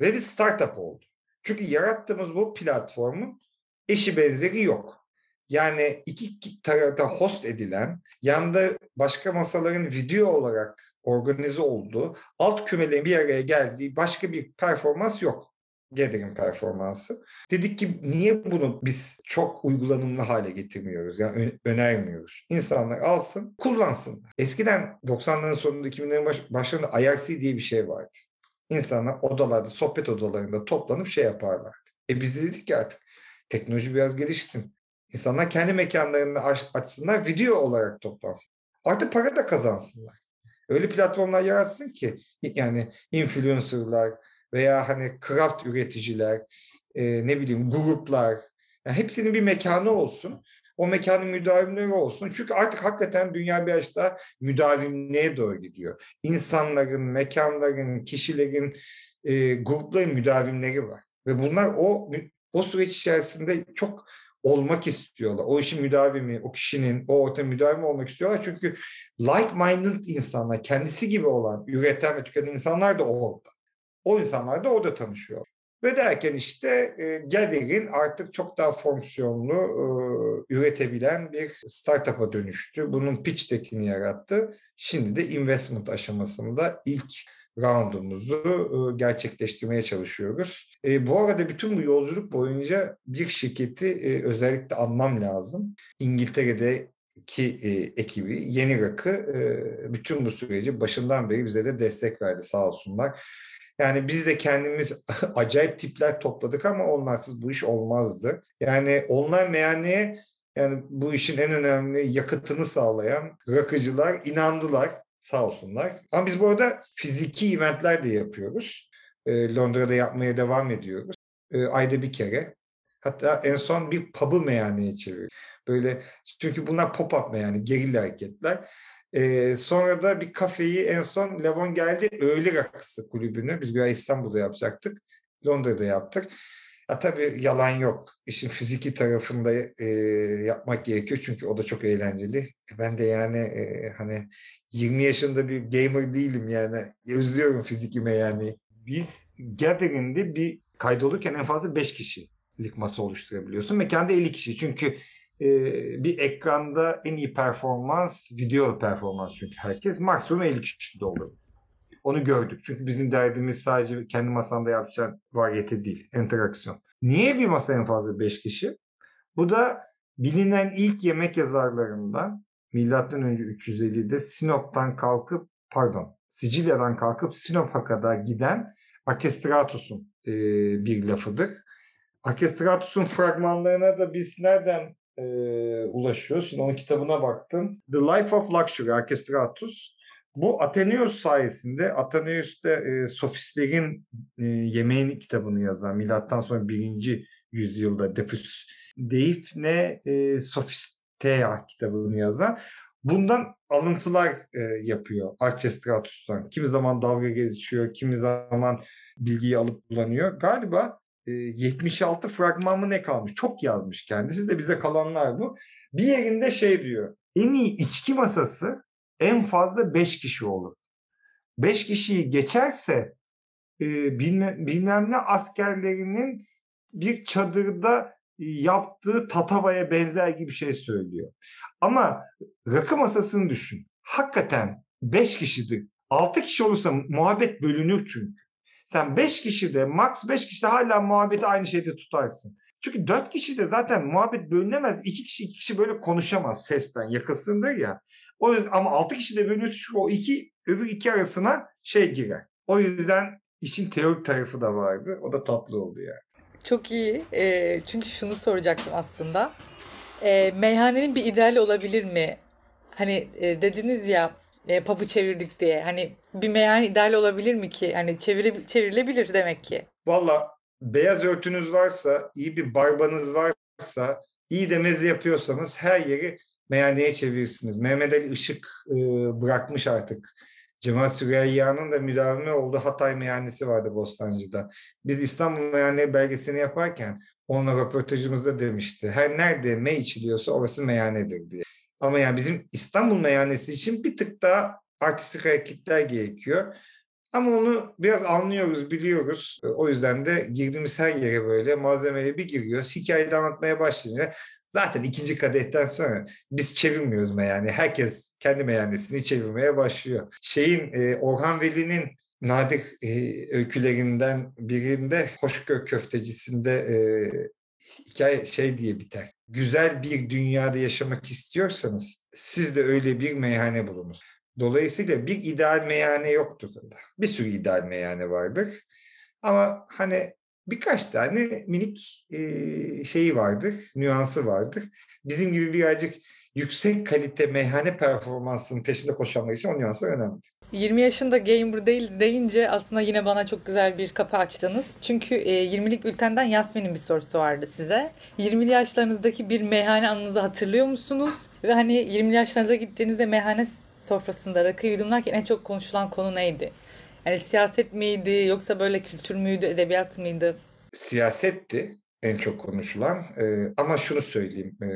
ve bir startup oldu. Çünkü yarattığımız bu platformun eşi benzeri yok. Yani iki tarafta host edilen, yanında başka masaların video olarak organize olduğu, alt kümelerin bir araya geldiği başka bir performans yok. Gather'in performansı. Dedik ki niye bunu biz çok uygulanımlı hale getirmiyoruz? Yani önermiyoruz. İnsanlar alsın, kullansın. Eskiden 90'ların sonunda 2000'lerin baş, başlarında IRC diye bir şey vardı. İnsanlar odalarda, sohbet odalarında toplanıp şey yaparlardı. E biz de dedik ki artık teknoloji biraz gelişsin. İnsanlar kendi mekanlarını açsınlar, video olarak toplansın. Artık para da kazansınlar. Öyle platformlar yaratsın ki yani influencerlar veya hani craft üreticiler, e, ne bileyim gruplar, yani hepsinin bir mekanı olsun. O mekanın müdavimleri olsun. Çünkü artık hakikaten dünya biraz daha müdavimliğe doğru gidiyor. İnsanların, mekanların, kişilerin, e, grupların müdavimleri var. Ve bunlar o o süreç içerisinde çok olmak istiyorlar. O işin müdavimi, o kişinin, o ortam müdavimi olmak istiyorlar. Çünkü like-minded insanlar, kendisi gibi olan, üreten ve tüketen insanlar da orada. O insanlar da orada tanışıyor. Ve derken işte e, Gather'in artık çok daha fonksiyonlu e, üretebilen bir startup'a dönüştü. Bunun pitch tekini yarattı. Şimdi de investment aşamasında ilk roundumuzu e, gerçekleştirmeye çalışıyoruz. E, bu arada bütün bu yolculuk boyunca bir şirketi e, özellikle anmam lazım. İngiltere'deki e, ekibi Yeni Rakı e, bütün bu süreci başından beri bize de destek verdi sağ olsunlar. Yani biz de kendimiz acayip tipler topladık ama onlarsız bu iş olmazdı. Yani onlar meyhaneye yani bu işin en önemli yakıtını sağlayan rakıcılar inandılar sağ olsunlar. Ama biz bu arada fiziki eventler de yapıyoruz. E, Londra'da yapmaya devam ediyoruz. e, ayda bir kere. Hatta en son bir pub'ı meyhaneye çeviriyor. Böyle çünkü bunlar pop-up yani gerilla hareketler. Ee, sonra da bir kafeyi en son Levon geldi öğle rakısı kulübünü. Biz bir İstanbul'da yapacaktık. Londra'da yaptık. Ya tabii yalan yok. İşin fiziki tarafında e, yapmak gerekiyor çünkü o da çok eğlenceli. Ben de yani e, hani 20 yaşında bir gamer değilim yani. Özlüyorum fizikime yani. Biz Gathering'de bir kaydolurken en fazla 5 kişilik masa oluşturabiliyorsun. Mekanda 50 kişi çünkü e, bir ekranda en iyi performans video performans çünkü herkes maksimum 50 kişi de olur. Onu gördük. Çünkü bizim derdimiz sadece kendi masanda yapacağın variyete değil, interaksiyon. Niye bir masa en fazla 5 kişi? Bu da bilinen ilk yemek yazarlarından milattan önce 350'de Sinop'tan kalkıp pardon Sicilya'dan kalkıp Sinop'a kadar giden Arkestratus'un e, bir lafıdır. Arkestratus'un fragmanlarına da biz nereden e, ulaşıyoruz? Şimdi onun kitabına baktım. The Life of Luxury, Arkestratus. Bu Athenaeus sayesinde, Athenaeus de e, sofistlerin e, yemeğin kitabını yazan, milattan sonra birinci yüzyılda Defus Deif ne e, Sophistea kitabını yazan. Bundan alıntılar e, yapıyor Arkestratus'tan. Kimi zaman dalga geçiyor, kimi zaman bilgiyi alıp kullanıyor. Galiba e, 76 fragman mı ne kalmış? Çok yazmış kendisi de bize kalanlar bu. Bir yerinde şey diyor. En iyi içki masası en fazla 5 kişi olur. 5 kişiyi geçerse e, bilmem, bilmem ne askerlerinin bir çadırda yaptığı tatavaya benzer gibi şey söylüyor. Ama rakı masasını düşün. Hakikaten 5 kişidir. 6 kişi olursa muhabbet bölünür çünkü. Sen 5 kişi de max 5 kişi de hala muhabbeti aynı şeyde tutarsın. Çünkü 4 kişi de zaten muhabbet bölünemez. 2 kişi 2 kişi böyle konuşamaz sesten yakasındır ya. O yüzden ama 6 kişi de bölünürse şu o iki öbür iki arasına şey girer. O yüzden işin teorik tarafı da vardı. O da tatlı oldu yani. Çok iyi. E, çünkü şunu soracaktım aslında. E, meyhanenin bir ideali olabilir mi? Hani e, dediniz ya e, pub'ı çevirdik diye. Hani bir meyhane ideali olabilir mi ki? Hani çevire, çevrilebilir demek ki. Valla beyaz örtünüz varsa, iyi bir barbanız varsa, iyi de meze yapıyorsanız her yeri meyhaneye çevirirsiniz. Mehmet Ali Işık e, bırakmış artık. Cemal Süreyya'nın da müdavimi olduğu Hatay meyhanesi vardı Bostancı'da. Biz İstanbul meyhane belgesini yaparken onunla röportajımızda demişti. Her nerede mey içiliyorsa orası meyhanedir diye. Ama yani bizim İstanbul meyhanesi için bir tık daha artistik hareketler gerekiyor. Ama onu biraz anlıyoruz, biliyoruz. O yüzden de girdiğimiz her yere böyle malzemeyle bir giriyoruz. Hikayeyi anlatmaya başlayınca zaten ikinci kadehten sonra biz çevirmiyoruz meyhane. Herkes kendi meyhanesini çevirmeye başlıyor. Şeyin e, Orhan Veli'nin nadir e, öykülerinden birinde Hoşgör Köftecisinde e, hikaye şey diye biter. Güzel bir dünyada yaşamak istiyorsanız siz de öyle bir meyhane bulunuz. Dolayısıyla bir ideal meyhane yoktur. Bir sürü ideal meyhane vardır. Ama hani birkaç tane minik şeyi vardır, nüansı vardır. Bizim gibi birazcık yüksek kalite meyhane performansının peşinde koşanlar için o nüanslar önemli. 20 yaşında gamer değiliz deyince aslında yine bana çok güzel bir kapı açtınız. Çünkü e, 20'lik bültenden Yasmin'in bir sorusu vardı size. 20'li yaşlarınızdaki bir meyhane anınızı hatırlıyor musunuz? Ve hani 20'li yaşlarınıza gittiğinizde meyhane sofrasında rakı yudumlarken en çok konuşulan konu neydi? Yani siyaset miydi yoksa böyle kültür müydü, edebiyat mıydı? Siyasetti en çok konuşulan ee, ama şunu söyleyeyim. Ee,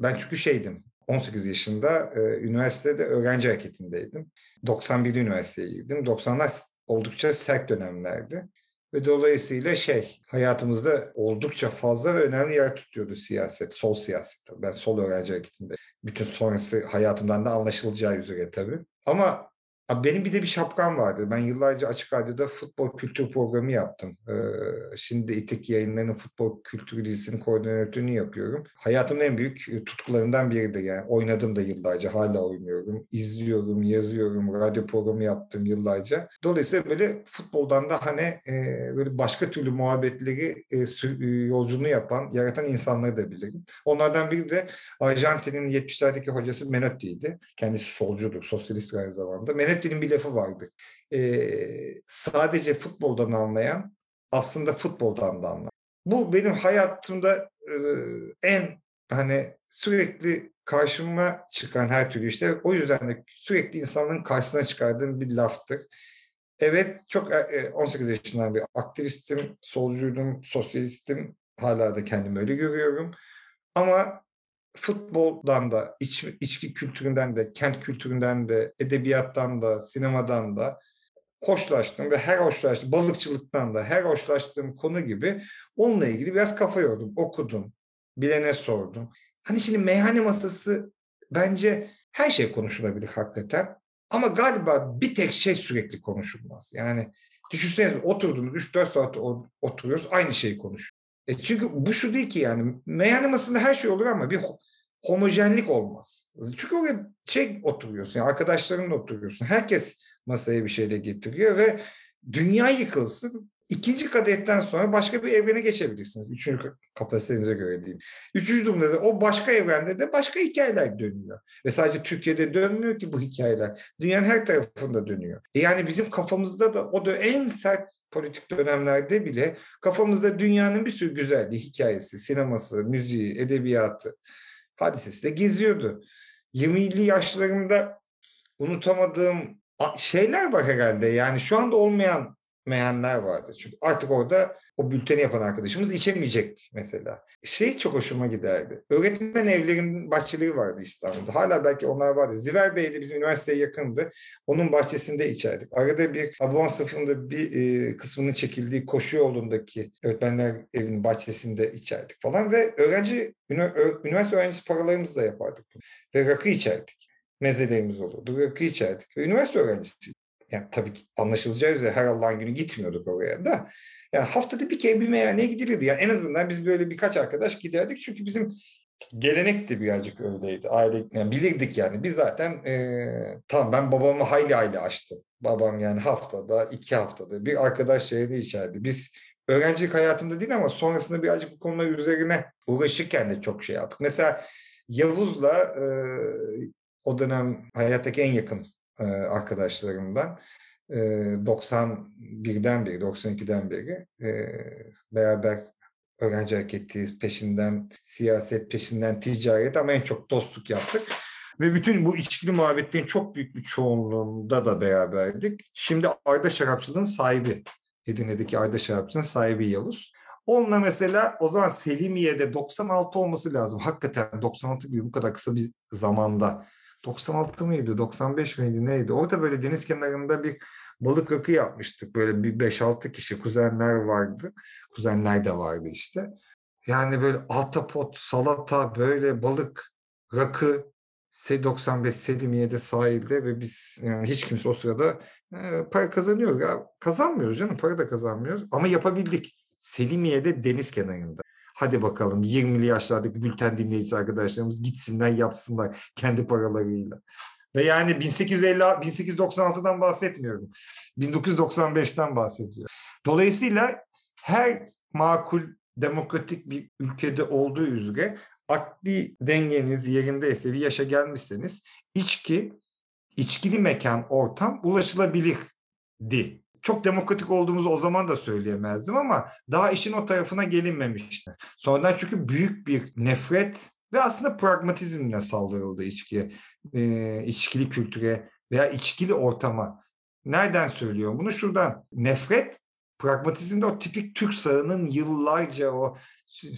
ben çünkü şeydim 18 yaşında e, üniversitede öğrenci hareketindeydim. 91'de üniversiteye girdim. 90'lar oldukça sert dönemlerdi. Ve dolayısıyla şey hayatımızda oldukça fazla ve önemli yer tutuyordu siyaset, sol siyaset. Ben sol öğrenci hareketinde. Bütün sonrası hayatımdan da anlaşılacağı üzere tabii. Ama benim bir de bir şapkam vardı. Ben yıllarca Açık Radyo'da futbol kültür programı yaptım. Ee, şimdi İTİK yayınlarının futbol kültürü dizisinin koordinatörünü yapıyorum. Hayatımın en büyük tutkularından biridir yani. Oynadım da yıllarca, hala oynuyorum. İzliyorum, yazıyorum, radyo programı yaptım yıllarca. Dolayısıyla böyle futboldan da hani e, böyle başka türlü muhabbetleri e, yolculuğunu yapan, yaratan insanları da bilirim. Onlardan biri de Arjantin'in 70'lerdeki hocası Menotti'ydi. Kendisi solcudur, sosyalist aynı zamanda. Menotti Menotti'nin bir lafı vardı. Ee, sadece futboldan anlayan aslında futboldan da anlar. Bu benim hayatımda e, en hani sürekli karşıma çıkan her türlü işte o yüzden de sürekli insanların karşısına çıkardığım bir laftır. Evet çok 18 yaşından bir aktivistim, solcuydum, sosyalistim. Hala da kendimi öyle görüyorum. Ama futboldan da, iç, içki kültüründen de, kent kültüründen de, edebiyattan da, sinemadan da hoşlaştım ve her hoşlaştım, balıkçılıktan da her hoşlaştığım konu gibi onunla ilgili biraz kafa yordum, okudum, bilene sordum. Hani şimdi meyhane masası bence her şey konuşulabilir hakikaten. Ama galiba bir tek şey sürekli konuşulmaz. Yani düşünsenize oturdunuz 3-4 saat oturuyoruz aynı şeyi konuşuyoruz. E çünkü bu şu değil ki yani meyhane masasında her şey olur ama bir homojenlik olmaz. Çünkü oraya şey oturuyorsun, yani arkadaşlarınla oturuyorsun. Herkes masaya bir şeyle getiriyor ve dünya yıkılsın. İkinci kadetten sonra başka bir evrene geçebilirsiniz. Üçüncü kapasitenize göre diyeyim. Üçüncü durumda da o başka evrende de başka hikayeler dönüyor. Ve sadece Türkiye'de dönmüyor ki bu hikayeler. Dünyanın her tarafında dönüyor. E yani bizim kafamızda da o da en sert politik dönemlerde bile kafamızda dünyanın bir sürü güzelliği, hikayesi, sineması, müziği, edebiyatı, hadisesi de geziyordu. 20'li yaşlarımda unutamadığım şeyler var herhalde. Yani şu anda olmayan meyenler vardı. Çünkü artık orada o bülteni yapan arkadaşımız içemeyecek mesela. Şey çok hoşuma giderdi. Öğretmen evlerinin bahçeleri vardı İstanbul'da. Hala belki onlar vardı. Ziver Bey'de bizim üniversiteye yakındı. Onun bahçesinde içerdik. Arada bir Abon sınıfında bir e, kısmının çekildiği koşu yolundaki öğretmenler evinin bahçesinde içerdik falan ve öğrenci üniversite öğrencisi paralarımızla yapardık. Ve rakı içerdik mezelerimiz olurdu. Rakı içerdik. Ve üniversite öğrencisi yani tabii ki anlaşılacağı üzere her Allah'ın günü gitmiyorduk oraya da. Yani haftada bir kere bir meyhaneye gidilirdi. Yani en azından biz böyle birkaç arkadaş giderdik. Çünkü bizim gelenek de birazcık öyleydi. Aile, yani bilirdik yani. Biz zaten e, tamam ben babamı hayli hayli açtım. Babam yani haftada, iki haftada bir arkadaş şeyde içerdi. Biz öğrencilik hayatımda değil ama sonrasında birazcık bu konular üzerine uğraşırken de çok şey yaptık. Mesela Yavuz'la e, o dönem hayattaki en yakın arkadaşlarımdan. E, 91'den beri, 92'den beri beraber öğrenci hareketi peşinden, siyaset peşinden, ticaret ama en çok dostluk yaptık. Ve bütün bu içkili muhabbetlerin çok büyük bir çoğunluğunda da beraberdik. Şimdi Arda Şarapçılığın sahibi, Edirne'deki Arda Şarapçılığın sahibi Yavuz. Onunla mesela o zaman Selimiye'de 96 olması lazım. Hakikaten 96 gibi bu kadar kısa bir zamanda 96 mıydı, 95 miydi neydi? Orada böyle deniz kenarında bir balık rakı yapmıştık. Böyle bir 5-6 kişi kuzenler vardı. Kuzenler de vardı işte. Yani böyle altapot, salata, böyle balık, rakı, S95 Selimiye'de sahilde ve biz yani hiç kimse o sırada e, para kazanıyoruz. Ya, kazanmıyoruz canım para da kazanmıyoruz ama yapabildik. Selimiye'de deniz kenarında. Hadi bakalım 20'li yaşlardaki bülten dinleyicisi arkadaşlarımız gitsinler yapsınlar kendi paralarıyla. Ve yani 1850 1896'dan bahsetmiyorum. 1995'ten bahsediyor. Dolayısıyla her makul demokratik bir ülkede olduğu üzere akli dengeniz yerindeyse bir yaşa gelmişseniz içki, içkili mekan, ortam ulaşılabilirdi çok demokratik olduğumuzu o zaman da söyleyemezdim ama daha işin o tarafına gelinmemişti. Sonradan çünkü büyük bir nefret ve aslında pragmatizmle saldırıldı içkiye, e, içkili kültüre veya içkili ortama. Nereden söylüyorum bunu? Şuradan. Nefret pragmatizmde o tipik Türk sağının yıllarca o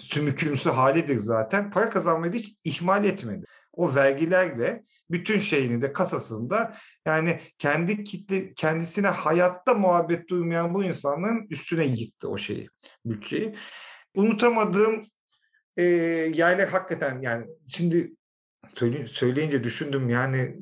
sümükümsü halidir zaten. Para kazanmayı hiç ihmal etmedi. O vergilerle bütün şeyini de kasasında yani kendi kitle kendisine hayatta muhabbet duymayan bu insanların üstüne yıktı o şeyi, bütçeyi. Unutamadığım e, yerler hakikaten yani şimdi söyle, söyleyince düşündüm yani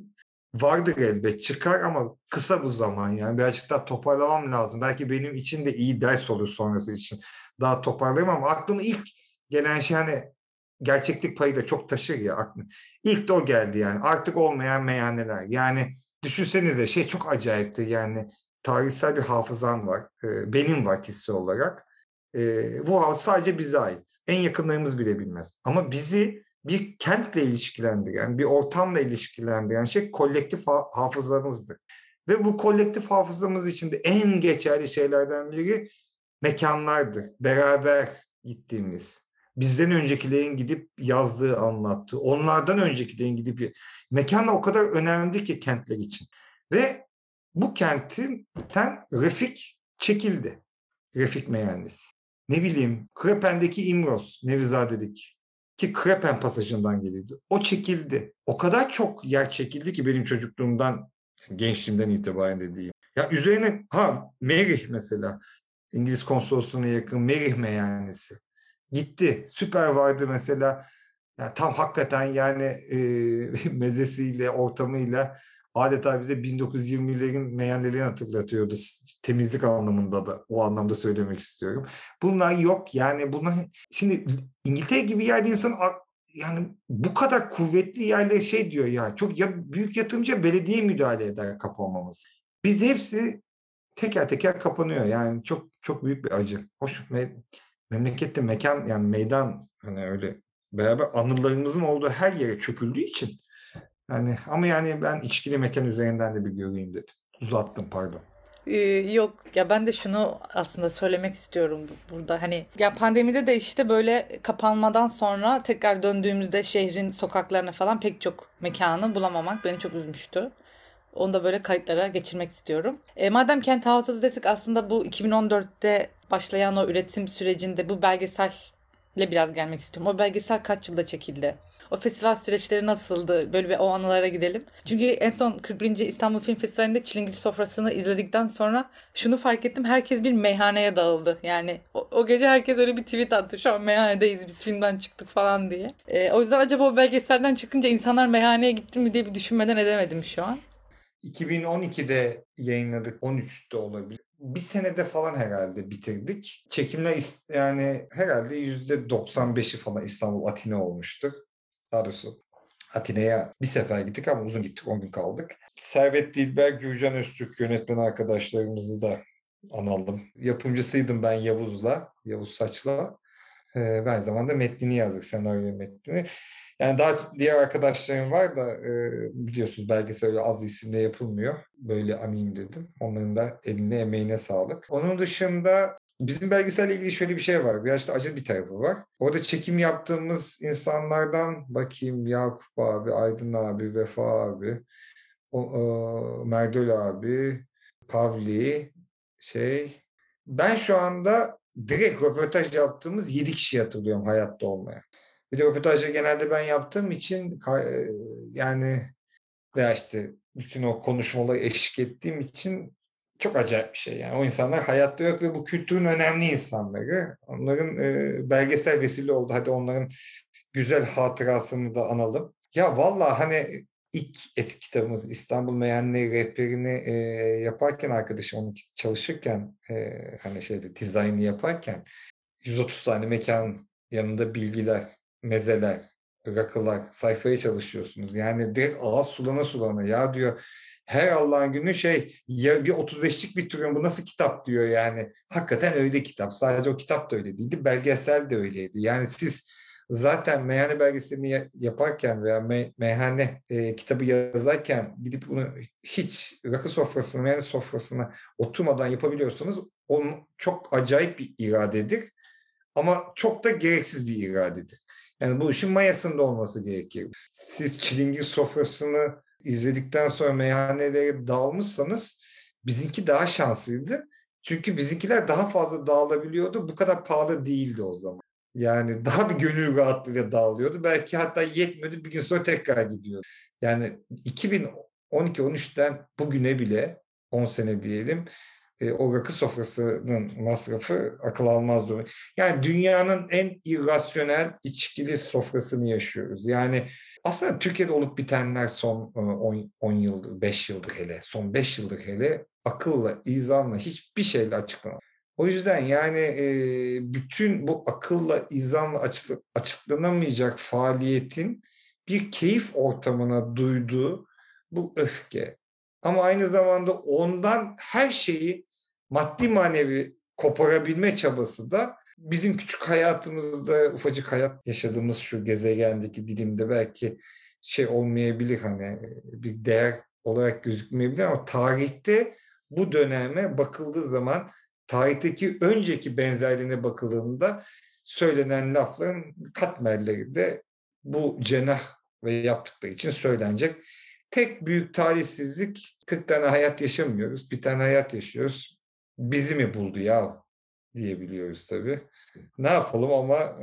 vardır elbet çıkar ama kısa bu zaman yani birazcık daha toparlamam lazım. Belki benim için de iyi ders olur sonrası için. Daha toparlayayım ama aklıma ilk gelen şey hani gerçeklik payı da çok taşır ya aklına. İlk de o geldi yani artık olmayan meyhaneler. Yani düşünsenize şey çok acayipti yani tarihsel bir hafızam var. Benim var kişisel olarak. Bu hafıza sadece bize ait. En yakınlarımız bile bilmez. Ama bizi bir kentle ilişkilendiren, bir ortamla ilişkilendiren şey kolektif hafızamızdır. Ve bu kolektif hafızamız içinde en geçerli şeylerden biri mekanlardır. Beraber gittiğimiz. Bizden öncekilerin gidip yazdığı, anlattığı. Onlardan öncekilerin gidip... Mekanla o kadar önemli ki kentler için. Ve bu kentten Refik çekildi. Refik meyhanesi. Ne bileyim Krepen'deki İmros, Nevizade'deki ki Krepen pasajından geliyordu. O çekildi. O kadar çok yer çekildi ki benim çocukluğumdan, gençliğimden itibaren dediğim. Ya üzerine ha Merih mesela İngiliz konsolosluğuna yakın Merih meyhanesi. Gitti. Süper vardı mesela. Ya tam hakikaten yani e, mezesiyle, ortamıyla adeta bize 1920'lerin meyhanelerini hatırlatıyordu. Temizlik anlamında da o anlamda söylemek istiyorum. Bunlar yok yani bunlar şimdi İngiltere gibi yerde insan yani bu kadar kuvvetli yerle şey diyor ya çok ya büyük yatırımcı belediye müdahale eder kapanmamız. Biz hepsi teker teker kapanıyor. Yani çok çok büyük bir acı. Hoş memlekette mekan yani meydan hani öyle beraber anılarımızın olduğu her yere çöküldüğü için yani ama yani ben içkili mekan üzerinden de bir göreyim dedim. Uzattım pardon. Ee, yok ya ben de şunu aslında söylemek istiyorum burada hani ya pandemide de işte böyle kapanmadan sonra tekrar döndüğümüzde şehrin sokaklarına falan pek çok mekanı bulamamak beni çok üzmüştü. Onu da böyle kayıtlara geçirmek istiyorum. E, madem kent hafızası desek aslında bu 2014'te başlayan o üretim sürecinde bu belgeselle biraz gelmek istiyorum. O belgesel kaç yılda çekildi? O festival süreçleri nasıldı? Böyle bir o anılara gidelim. Çünkü en son 41. İstanbul Film Festivali'nde Çilingir Sofrası'nı izledikten sonra şunu fark ettim. Herkes bir meyhaneye dağıldı. Yani o, o gece herkes öyle bir tweet attı. Şu an meyhanedeyiz biz filmden çıktık falan diye. E, o yüzden acaba o belgeselden çıkınca insanlar meyhaneye gitti mi diye bir düşünmeden edemedim şu an. 2012'de yayınladık. 13'te olabilir. Bir senede falan herhalde bitirdik. Çekimler yani herhalde %95'i falan İstanbul Atina olmuştur. Daha doğrusu Atina'ya bir sefer gittik ama uzun gittik. 10 gün kaldık. Servet Dilber, Gürcan Öztürk yönetmen arkadaşlarımızı da analım. Yapımcısıydım ben Yavuz'la, Yavuz Saç'la. Ee, ben zamanda metnini yazdık, senaryo metnini. Yani daha diğer arkadaşlarım var da e, biliyorsunuz belgesel az isimle yapılmıyor. Böyle anayım dedim. Onların da eline emeğine sağlık. Onun dışında Bizim belgeselle ilgili şöyle bir şey var. Biraz da acı bir tarafı var. Orada çekim yaptığımız insanlardan bakayım Yakup abi, Aydın abi, Vefa abi, o, o, Merdol abi, Pavli, şey. Ben şu anda direkt röportaj yaptığımız 7 kişi hatırlıyorum hayatta olmayan. Bir de röportajı genelde ben yaptığım için e, yani veya işte bütün o konuşmaları eşlik ettiğim için çok acayip bir şey. Yani o insanlar hayatta yok ve bu kültürün önemli insanları. Onların e, belgesel vesile oldu. Hadi onların güzel hatırasını da analım. Ya valla hani ilk eski kitabımız İstanbul Meyenleri rehberini e, yaparken arkadaşım onu çalışırken e, hani şeyde dizaynı yaparken 130 tane mekan yanında bilgiler, mezeler, rakılar sayfaya çalışıyorsunuz. Yani direkt ağız sulana sulana ya diyor her Allah'ın günü şey ya bir 35'lik bitiriyorum bu nasıl kitap diyor yani. Hakikaten öyle kitap. Sadece o kitap da öyle değildi. Belgesel de öyleydi. Yani siz zaten meyhane belgeselini yaparken veya me meyhane e, kitabı yazarken gidip bunu hiç rakı sofrasına, meyhane sofrasına oturmadan yapabiliyorsanız onun çok acayip bir iradedir. Ama çok da gereksiz bir iradedir. Yani bu işin mayasında olması gerekir. Siz çilingir sofrasını izledikten sonra meyhanelere dağılmışsanız bizimki daha şanslıydı. Çünkü bizimkiler daha fazla dağılabiliyordu. Bu kadar pahalı değildi o zaman. Yani daha bir gönül rahatlığıyla dağılıyordu. Belki hatta yetmedi bir gün sonra tekrar gidiyordu. Yani 2012-13'ten bugüne bile 10 sene diyelim e, o rakı sofrasının masrafı akıl almaz durum. Yani dünyanın en irrasyonel içkili sofrasını yaşıyoruz. Yani aslında Türkiye'de olup bitenler son 10 e, yıldır, 5 yıldır hele, son 5 yıldır hele akılla, izanla hiçbir şeyle açıklanamaz. O yüzden yani e, bütün bu akılla, izanla açıklanamayacak faaliyetin bir keyif ortamına duyduğu bu öfke. Ama aynı zamanda ondan her şeyi maddi manevi koparabilme çabası da bizim küçük hayatımızda ufacık hayat yaşadığımız şu gezegendeki dilimde belki şey olmayabilir hani bir değer olarak gözükmeyebilir ama tarihte bu döneme bakıldığı zaman tarihteki önceki benzerliğine bakıldığında söylenen lafların katmerleri de bu cenah ve yaptıkları için söylenecek. Tek büyük talihsizlik 40 tane hayat yaşamıyoruz. Bir tane hayat yaşıyoruz. Bizi mi buldu ya diyebiliyoruz tabii. Ne yapalım ama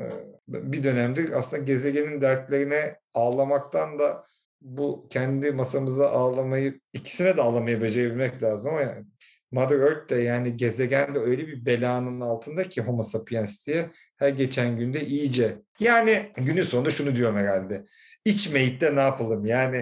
bir dönemdir aslında gezegenin dertlerine ağlamaktan da bu kendi masamıza ağlamayı ikisine de ağlamayı becerebilmek lazım ama yani Mother Earth de yani gezegen de öyle bir belanın altında ki Homo sapiens diye her geçen günde iyice. Yani günün sonunda şunu diyorum herhalde. İçmeyip de ne yapalım yani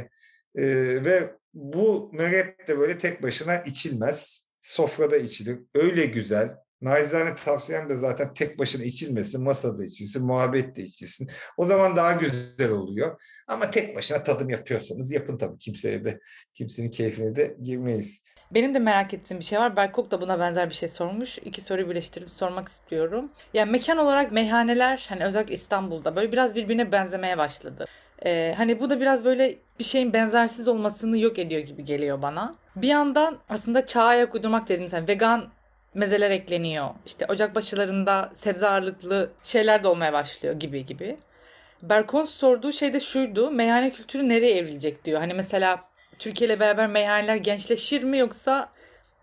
e, ve bu meret de böyle tek başına içilmez. Sofrada içilir. Öyle güzel. Naizane tavsiyem de zaten tek başına içilmesin, masada içilsin, muhabbette içilsin. O zaman daha güzel oluyor. Ama tek başına tadım yapıyorsanız yapın tabii. Kimseye de, kimsenin keyfine de girmeyiz. Benim de merak ettiğim bir şey var. Berkok da buna benzer bir şey sormuş. İki soruyu birleştirip sormak istiyorum. Yani mekan olarak meyhaneler hani özellikle İstanbul'da böyle biraz birbirine benzemeye başladı. Ee, hani bu da biraz böyle bir şeyin benzersiz olmasını yok ediyor gibi geliyor bana. Bir yandan aslında çağa ayak uydurmak dedim sen vegan mezeler ekleniyor. İşte ocak başlarında sebze ağırlıklı şeyler de olmaya başlıyor gibi gibi. Berkon sorduğu şey de şuydu. Meyhane kültürü nereye evrilecek diyor. Hani mesela Türkiye ile beraber meyhaneler gençleşir mi yoksa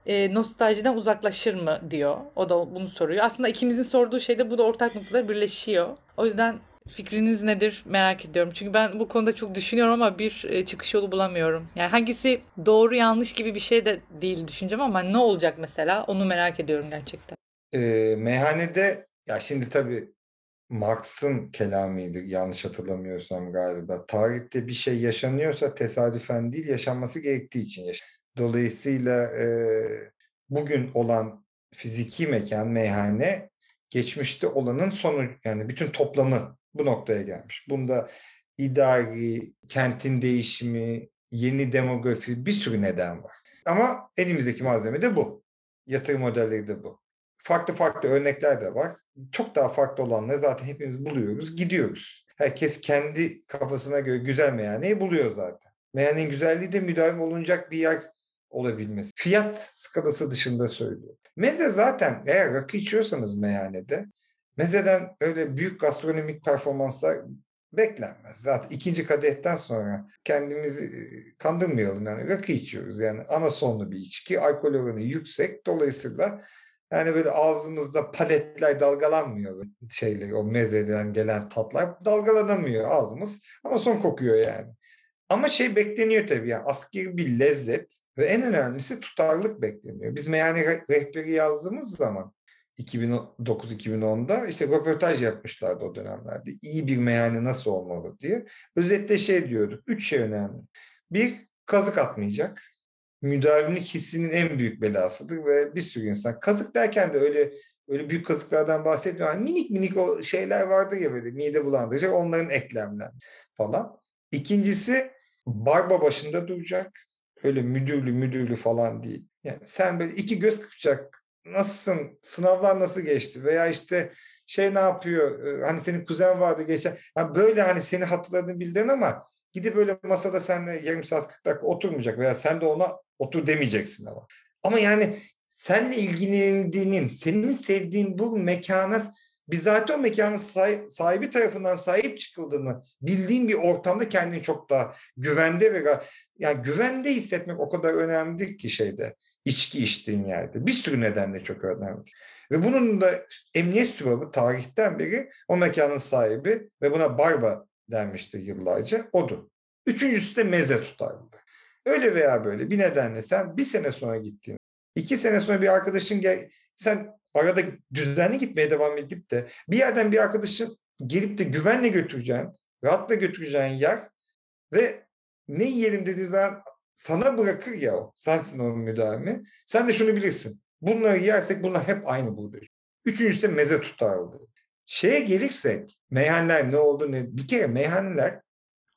e, nostaljiden uzaklaşır mı diyor. O da bunu soruyor. Aslında ikimizin sorduğu şeyde bu da ortak noktalar birleşiyor. O yüzden fikriniz nedir merak ediyorum. Çünkü ben bu konuda çok düşünüyorum ama bir e, çıkış yolu bulamıyorum. Yani hangisi doğru yanlış gibi bir şey de değil düşüncem ama ne olacak mesela onu merak ediyorum gerçekten. E, meyhanede ya şimdi tabii Marx'ın kelamıydı yanlış hatırlamıyorsam galiba. Tarihte bir şey yaşanıyorsa tesadüfen değil yaşanması gerektiği için. Dolayısıyla e, bugün olan fiziki mekan, meyhane geçmişte olanın sonu yani bütün toplamı bu noktaya gelmiş. Bunda idari, kentin değişimi, yeni demografi bir sürü neden var. Ama elimizdeki malzeme de bu. Yatırım modelleri de bu. Farklı farklı örnekler de var. Çok daha farklı olanları zaten hepimiz buluyoruz, gidiyoruz. Herkes kendi kafasına göre güzel meyhaneyi buluyor zaten. Meyhanenin güzelliği de müdahale olunacak bir yer olabilmesi. Fiyat skalası dışında söylüyorum. Meze zaten eğer rakı içiyorsanız meyhanede mezeden öyle büyük gastronomik performanslar beklenmez. Zaten ikinci kadetten sonra kendimizi kandırmayalım yani rakı içiyoruz. Yani ana sonlu bir içki, alkol oranı yüksek. Dolayısıyla yani böyle ağzımızda paletler dalgalanmıyor şeyleri, o mezeden gelen tatlar dalgalanamıyor ağzımız ama son kokuyor yani. Ama şey bekleniyor tabii yani askeri bir lezzet ve en önemlisi tutarlılık bekleniyor. Biz meyhane rehberi yazdığımız zaman 2009-2010'da işte röportaj yapmışlardı o dönemlerde. İyi bir meyhane nasıl olmalı diye. Özetle şey diyorduk. Üç şey önemli. Bir, kazık atmayacak. Müdavimlik hissinin en büyük belasıdır ve bir sürü insan. Kazık derken de öyle öyle büyük kazıklardan bahsetmiyor. Yani minik minik o şeyler vardı ya böyle mide bulandıracak onların eklemler falan. İkincisi barba başında duracak. Öyle müdürlü müdürlü falan değil. Yani sen böyle iki göz kıpacak. Nasılsın? Sınavlar nasıl geçti? Veya işte şey ne yapıyor? Hani senin kuzen vardı geçen. Yani böyle hani seni hatırladığını bildin ama gidip böyle masada seninle yarım saat 40 dakika oturmayacak veya sen de ona otur demeyeceksin ama. Ama yani seninle ilgilendiğinin, senin sevdiğin bu mekana bizzat o mekanın sahibi tarafından sahip çıkıldığını bildiğin bir ortamda kendini çok daha güvende ve yani güvende hissetmek o kadar önemlidir ki şeyde içki içtiğin yerde. Bir sürü nedenle çok önemli. Ve bunun da emniyet sübabı tarihten beri o mekanın sahibi ve buna barba denmiştir yıllarca odur. Üçüncüsü de meze tutarlı. Öyle veya böyle bir nedenle sen bir sene sonra gittiğin, iki sene sonra bir arkadaşın gel, sen arada düzenli gitmeye devam edip de bir yerden bir arkadaşın gelip de güvenle götüreceğin, rahatla götüreceğin yer ve ne yiyelim dediği zaman sana bırakır ya o. Sensin onun müdavimi. Sen de şunu bilirsin. Bunları yersek bunlar hep aynı burada. Üçüncüsü de meze tutarlı. Şeye gelirsek meyhaneler ne oldu ne bir kere meyhaneler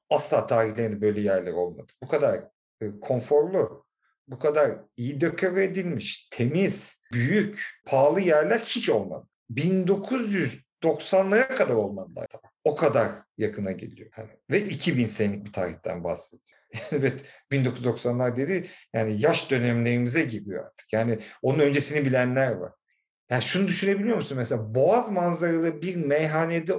asla tarihlerinde böyle yerler olmadı. Bu kadar e, konforlu, bu kadar iyi dekore edilmiş, temiz, büyük, pahalı yerler hiç olmadı. 1990'lara kadar olmadılar. O kadar yakına geliyor. Yani ve 2000 senelik bir tarihten bahsediyor. evet 1990'lar dedi yani yaş dönemlerimize giriyor artık. Yani onun öncesini bilenler var. Yani şunu düşünebiliyor musun? Mesela Boğaz manzaralı bir meyhanede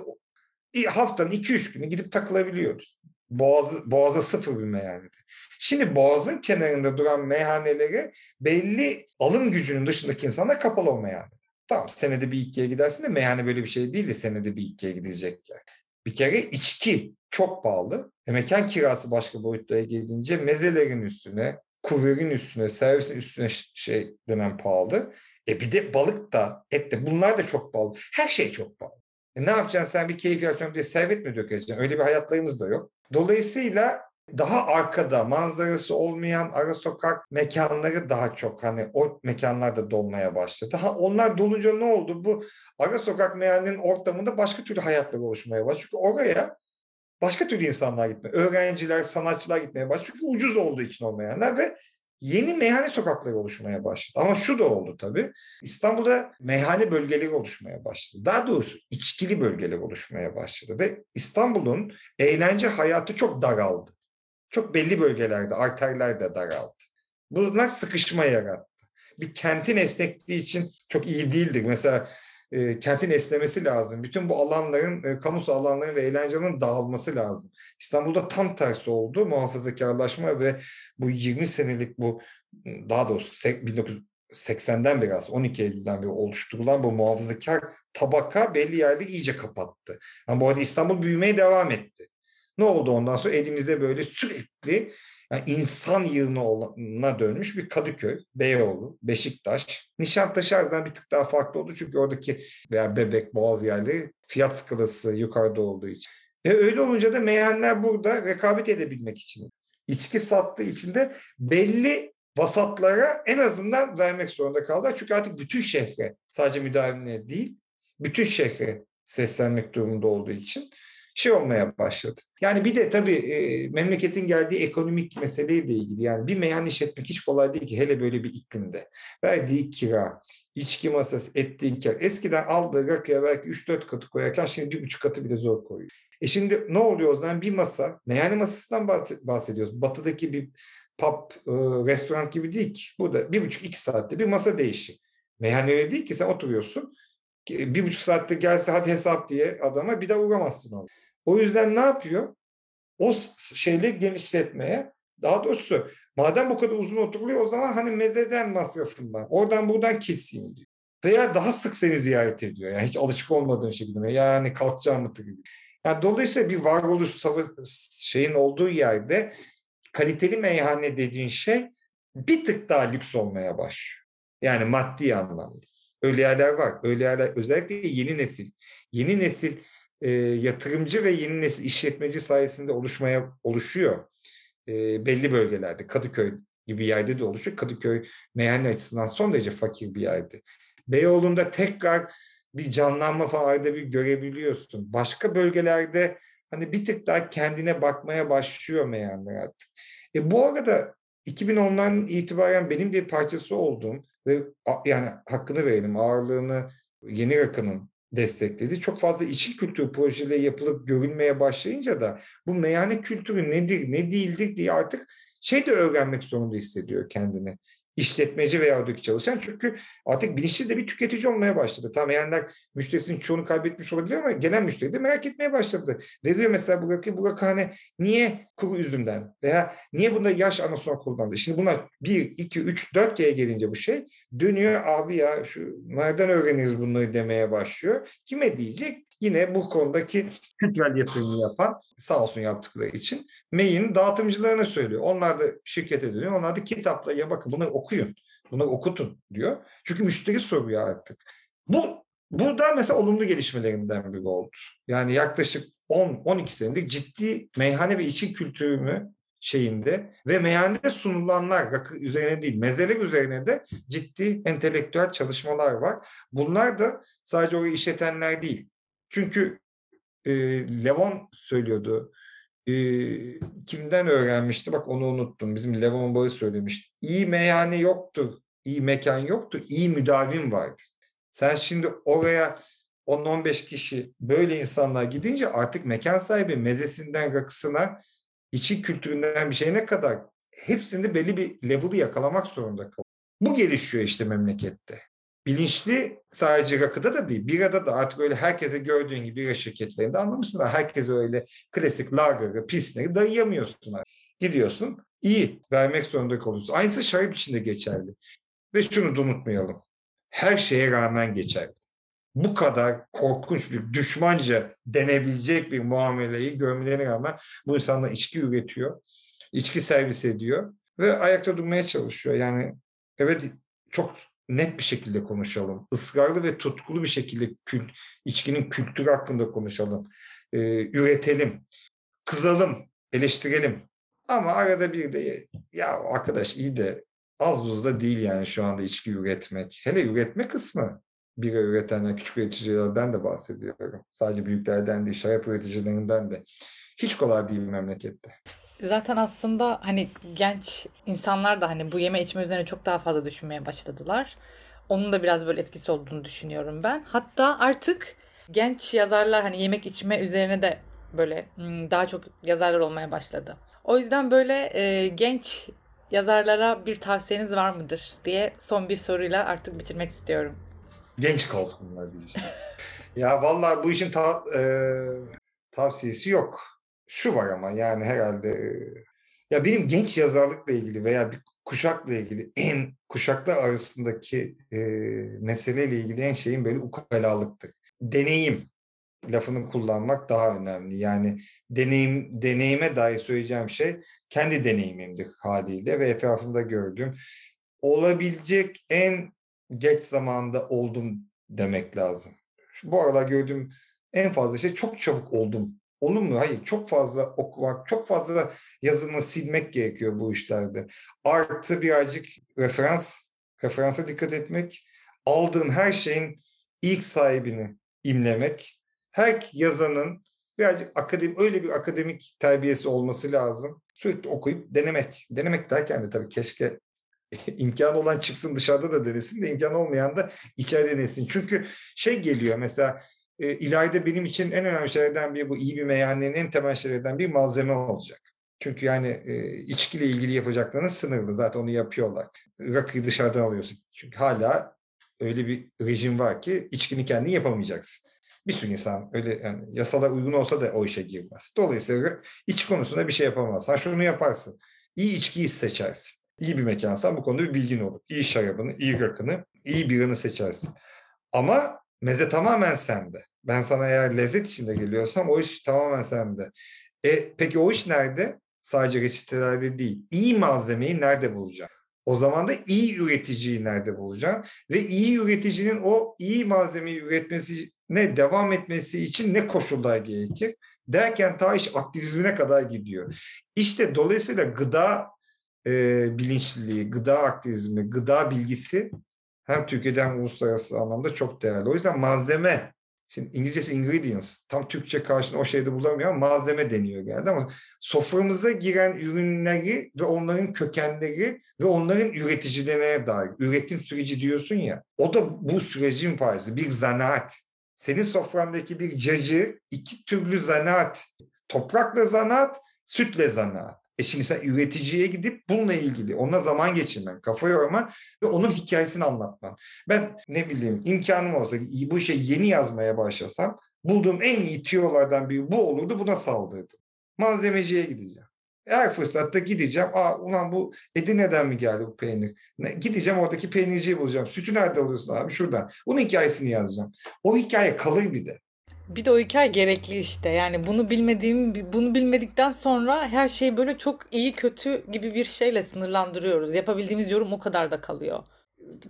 haftanın 2-3 günü gidip takılabiliyoruz. Boğaz, Boğaz'a sıfır bir meyhanede. Şimdi Boğaz'ın kenarında duran meyhanelere belli alım gücünün dışındaki insanlar kapalı o meyhane. Tamam senede bir iki kere gidersin de meyhane böyle bir şey değil de senede bir iki kere gidecekler. Bir kere içki çok pahalı. E, mekan kirası başka boyutlara gelince mezelerin üstüne, kuvverin üstüne, servisin üstüne şey denen pahalı. E bir de balık da, et de bunlar da çok pahalı. Her şey çok pahalı. E ne yapacaksın sen bir keyif yapacaksın diye servet mi dökeceksin? Öyle bir hayatlarımız da yok. Dolayısıyla daha arkada manzarası olmayan ara sokak mekanları daha çok hani o mekanlarda dolmaya başladı. Ha onlar dolunca ne oldu? Bu ara sokak meyhanenin ortamında başka türlü hayatlar oluşmaya başladı. Çünkü oraya başka türlü insanlar gitmeye, öğrenciler, sanatçılar gitmeye başladı. Çünkü ucuz olduğu için o meyhaneler ve yeni meyhane sokakları oluşmaya başladı. Ama şu da oldu tabii. İstanbul'da meyhane bölgeleri oluşmaya başladı. Daha doğrusu içkili bölgeler oluşmaya başladı. Ve İstanbul'un eğlence hayatı çok daraldı. Çok belli bölgelerde, arterler de daraldı. Bunlar sıkışma yarattı. Bir kentin esnekliği için çok iyi değildir. Mesela e, kentin esnemesi lazım. Bütün bu alanların, e, kamusu alanların ve eğlencenin dağılması lazım. İstanbul'da tam tersi oldu. Muhafazakarlaşma ve bu 20 senelik bu daha doğrusu 1980'den beri aslında 12 Eylül'den beri oluşturulan bu muhafazakar tabaka belli yerleri iyice kapattı. Yani bu arada İstanbul büyümeye devam etti. Ne oldu ondan sonra? Elimizde böyle sürekli yani insan yığınına dönmüş bir Kadıköy, Beyoğlu, Beşiktaş. Nişantaşı her zaman bir tık daha farklı oldu çünkü oradaki veya Bebek, Boğaz yerleri fiyat skalası yukarıda olduğu için. E öyle olunca da meyhaneler burada rekabet edebilmek için, içki sattığı için de belli vasatlara en azından vermek zorunda kaldılar. Çünkü artık bütün şehre, sadece müdavimliğe değil, bütün şehre seslenmek durumunda olduğu için şey olmaya başladı. Yani bir de tabii e, memleketin geldiği ekonomik meseleyle ilgili yani bir meyhane işletmek hiç kolay değil ki hele böyle bir iklimde. Verdiği kira, içki masası, ettiği kar. Eskiden aldığı rakıya belki 3-4 katı koyarken şimdi bir buçuk katı bile zor koyuyor. E şimdi ne oluyor o zaman? Bir masa, meyhane masasından bahsediyoruz. Batıdaki bir pub, e, restoran gibi değil ki. Burada bir buçuk iki saatte bir masa değişir. Meyhane öyle değil ki sen oturuyorsun. Bir buçuk saatte gelse hadi hesap diye adama bir daha uğramazsın orada. O yüzden ne yapıyor? O şeyleri genişletmeye, daha doğrusu madem bu kadar uzun oturuluyor o zaman hani mezeden masrafından, oradan buradan keseyim diyor. Veya daha sık seni ziyaret ediyor. Yani hiç alışık olmadığın şekilde. Yani kalkacağım mı gibi. Yani dolayısıyla bir varoluş şeyin olduğu yerde kaliteli meyhane dediğin şey bir tık daha lüks olmaya başlıyor. Yani maddi anlamda. Öyle yerler var. Öyle yerler özellikle yeni nesil. Yeni nesil e, yatırımcı ve yeni nesil işletmeci sayesinde oluşmaya oluşuyor. E, belli bölgelerde Kadıköy gibi yerde de oluşuyor. Kadıköy meyhane açısından son derece fakir bir yerde. Beyoğlu'nda tekrar bir canlanma falan bir görebiliyorsun. Başka bölgelerde hani bir tık daha kendine bakmaya başlıyor meyhaneler artık. E bu arada 2010'dan itibaren benim bir parçası olduğum ve yani hakkını verelim ağırlığını yeni rakının destekledi. Çok fazla içi kültür projeleri yapılıp görülmeye başlayınca da bu meyhane kültürü nedir, ne değildir diye artık şey de öğrenmek zorunda hissediyor kendini işletmeci veya oradaki çalışan çünkü artık bilinçli de bir tüketici olmaya başladı. Tamam yani müşterisinin çoğunu kaybetmiş olabilir ama gelen müşteri de merak etmeye başladı. Veriyor mesela Burak'ı, Burak hani niye kuru üzümden veya niye bunda yaş anason kullandı? Şimdi bunlar bir, iki, üç, dört kere gelince bu şey dönüyor abi ya şu nereden öğreniriz bunları demeye başlıyor. Kime diyecek? Yine bu konudaki kültürel yatırımı yapan sağ olsun yaptıkları için MEY'in dağıtımcılarına söylüyor. Onlar da şirkete dönüyor. Onlar da kitapla ya bakın bunları okuyun. Bunları okutun diyor. Çünkü müşteri soruyor artık. Bu burada mesela olumlu gelişmelerinden biri oldu. Yani yaklaşık 10-12 senedir ciddi meyhane ve içki kültürümü şeyinde ve meyhanede sunulanlar rakı üzerine değil mezeler üzerine de ciddi entelektüel çalışmalar var. Bunlar da sadece o işletenler değil. Çünkü e, Levon söylüyordu. E, kimden öğrenmişti? Bak onu unuttum. Bizim Levon Bağı söylemişti. İyi meyhane yoktur, iyi mekan yoktur, iyi müdavim vardır. Sen şimdi oraya 10-15 kişi böyle insanlar gidince artık mekan sahibi mezesinden rakısına, içi kültüründen bir şeyine kadar hepsinde belli bir level'ı yakalamak zorunda kalıyor. Bu gelişiyor işte memlekette. Bilinçli sadece rakıda da değil, birada da artık öyle herkese gördüğün gibi bira şirketlerinde anlamışsın. Herkese öyle klasik lager'ı, pilsneri dayayamıyorsun. Gidiyorsun, iyi vermek zorunda kalıyorsun. Aynısı şarap için de geçerli. Ve şunu da unutmayalım. Her şeye rağmen geçerli. Bu kadar korkunç bir düşmanca denebilecek bir muameleyi görmelerine rağmen bu insanlar içki üretiyor, içki servis ediyor ve ayakta durmaya çalışıyor. Yani evet çok net bir şekilde konuşalım. Israrlı ve tutkulu bir şekilde kült, içkinin kültürü hakkında konuşalım. Ee, üretelim, kızalım, eleştirelim. Ama arada bir de ya arkadaş iyi de az buz da değil yani şu anda içki üretmek. Hele üretme kısmı. Bira üretenler, küçük üreticilerden de bahsediyorum. Sadece büyüklerden değil, şarap üreticilerinden de. Hiç kolay değil memlekette. Zaten aslında hani genç insanlar da hani bu yeme içme üzerine çok daha fazla düşünmeye başladılar. Onun da biraz böyle etkisi olduğunu düşünüyorum ben. Hatta artık genç yazarlar hani yemek içme üzerine de böyle hmm, daha çok yazarlar olmaya başladı. O yüzden böyle e, genç yazarlara bir tavsiyeniz var mıdır diye son bir soruyla artık bitirmek istiyorum. Genç kalsınlar diyeceğim. ya vallahi bu işin ta, e, tavsiyesi yok. Şu var ama yani herhalde ya benim genç yazarlıkla ilgili veya bir kuşakla ilgili en kuşaklar arasındaki e, meseleyle ilgili en şeyin böyle ukalalıktır. Deneyim lafını kullanmak daha önemli. Yani deneyim deneyime dair söyleyeceğim şey kendi deneyimimdir haliyle ve etrafımda gördüğüm olabilecek en geç zamanda oldum demek lazım. Bu aralar gördüğüm en fazla şey çok çabuk oldum. Olur mu? Hayır. Çok fazla okumak, çok fazla yazını silmek gerekiyor bu işlerde. Artı birazcık referans, referansa dikkat etmek. Aldığın her şeyin ilk sahibini imlemek. Her yazanın birazcık akademi, öyle bir akademik terbiyesi olması lazım. Sürekli okuyup denemek. Denemek derken de tabii keşke imkan olan çıksın dışarıda da denesin de imkan olmayan da içeride denesin. Çünkü şey geliyor mesela e, ileride benim için en önemli şeylerden biri bu iyi bir meyhanenin en temel şeylerden bir malzeme olacak. Çünkü yani e, içkiyle ilgili yapacaklarınız sınırlı. Zaten onu yapıyorlar. Rakıyı dışarıdan alıyorsun. Çünkü hala öyle bir rejim var ki içkini kendin yapamayacaksın. Bir sürü insan öyle yani yasalar uygun olsa da o işe girmez. Dolayısıyla iç konusunda bir şey yapamazsın. Şunu yaparsın. İyi içkiyi seçersin. İyi bir mekansan bu konuda bir bilgin olur. İyi şarabını, iyi rakını, iyi biranı seçersin. Ama meze tamamen sende. Ben sana eğer lezzet içinde geliyorsam o iş tamamen sende. E, peki o iş nerede? Sadece reçetelerde değil. İyi malzemeyi nerede bulacaksın? O zaman da iyi üreticiyi nerede bulacaksın? Ve iyi üreticinin o iyi malzemeyi üretmesine devam etmesi için ne koşullar gerekir? Derken ta iş aktivizmine kadar gidiyor. İşte dolayısıyla gıda e, bilinçliliği, gıda aktivizmi, gıda bilgisi hem Türkiye'de hem uluslararası anlamda çok değerli. O yüzden malzeme, şimdi İngilizcesi ingredients, tam Türkçe karşılığını o şeyde bulamıyor ama malzeme deniyor genelde ama soframıza giren ürünleri ve onların kökenleri ve onların üreticilerine dair, üretim süreci diyorsun ya, o da bu sürecin parçası, bir zanaat. Senin sofrandaki bir cacı iki türlü zanaat, toprakla zanaat, sütle zanaat. E şimdi sen üreticiye gidip bununla ilgili ona zaman geçirmen, kafa yorman ve onun hikayesini anlatman. Ben ne bileyim imkanım olsa bu işe yeni yazmaya başlasam bulduğum en iyi tiyolardan biri bu olurdu buna saldırdım. Malzemeciye gideceğim. Her fırsatta gideceğim. Aa ulan bu Edirne'den mi geldi bu peynir? Ne, gideceğim oradaki peynirciyi bulacağım. Sütü nerede alıyorsun abi? Şuradan. Bunun hikayesini yazacağım. O hikaye kalır bir de. Bir de o hikaye gerekli işte. Yani bunu bilmediğim, bunu bilmedikten sonra her şeyi böyle çok iyi kötü gibi bir şeyle sınırlandırıyoruz. Yapabildiğimiz yorum o kadar da kalıyor.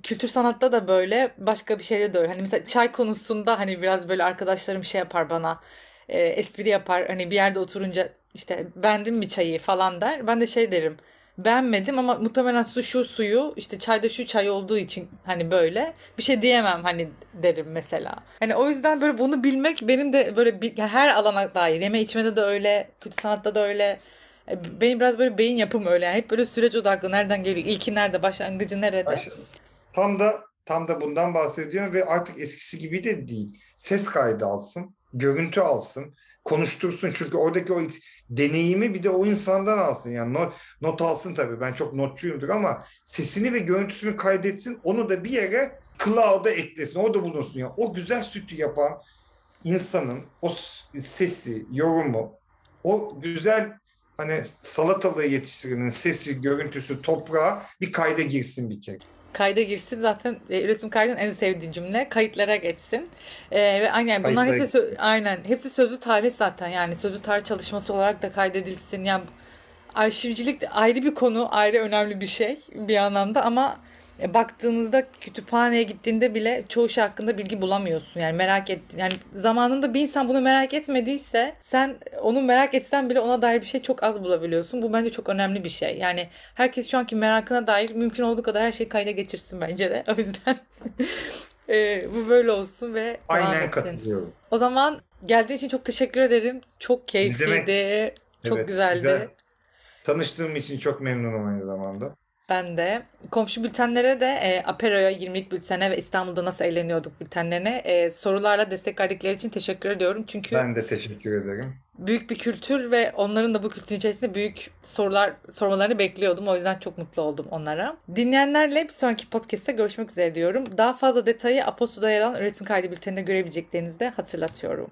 Kültür sanatta da böyle, başka bir şeyde de öyle. Hani mesela çay konusunda hani biraz böyle arkadaşlarım şey yapar bana, e, espri yapar. Hani bir yerde oturunca işte beğendin mi çayı falan der. Ben de şey derim beğenmedim ama muhtemelen su şu suyu işte çayda şu çay olduğu için hani böyle bir şey diyemem hani derim mesela. Hani o yüzden böyle bunu bilmek benim de böyle bir, her alana dair yeme içmede de öyle kötü sanatta da öyle e, benim biraz böyle beyin yapım öyle yani hep böyle süreç odaklı nereden geliyor ilki nerede başlangıcı nerede. Tam da tam da bundan bahsediyorum ve artık eskisi gibi de değil. Ses kaydı alsın, görüntü alsın, konuştursun çünkü oradaki o deneyimi bir de o insandan alsın. Yani not, not alsın tabii ben çok notçuyumdur ama sesini ve görüntüsünü kaydetsin onu da bir yere cloud'a eklesin, orada bulunsun ya. O güzel sütü yapan insanın o sesi, yorumu, o güzel hani salatalığı yetiştirenin sesi, görüntüsü, toprağa bir kayda girsin bir kere. Kayda girsin zaten e, üretim kaydının en sevdiği cümle kayıtlara geçsin. E, ve aynen bunlar hepsi sö- aynen hepsi sözlü tarih zaten yani sözlü tarih çalışması olarak da kaydedilsin. Yani arşivcilik de ayrı bir konu, ayrı önemli bir şey bir anlamda ama e, baktığınızda kütüphaneye gittiğinde bile çoğu şey hakkında bilgi bulamıyorsun. Yani merak et yani zamanında bir insan bunu merak etmediyse sen onu merak etsen bile ona dair bir şey çok az bulabiliyorsun. Bu bence çok önemli bir şey. Yani herkes şu anki merakına dair mümkün olduğu kadar her şeyi kayda geçirsin bence de. O yüzden e, bu böyle olsun ve Aynen katılıyorum. O zaman geldiğin için çok teşekkür ederim. Çok keyifliydi. Çok Evet, güzeldi. güzel. Tanıştığım için çok memnunum aynı zamanda. Ben de. Komşu bültenlere de e, Apero'ya 20'lik bültene ve İstanbul'da nasıl eğleniyorduk bültenlerine e, sorularla destek verdikleri için teşekkür ediyorum. Çünkü Ben de teşekkür ederim. büyük bir kültür ve onların da bu kültürün içerisinde büyük sorular sormalarını bekliyordum. O yüzden çok mutlu oldum onlara. Dinleyenlerle bir sonraki podcast'te görüşmek üzere diyorum. Daha fazla detayı Aposto'da yer alan üretim kaydı bülteninde görebileceklerinizi de hatırlatıyorum.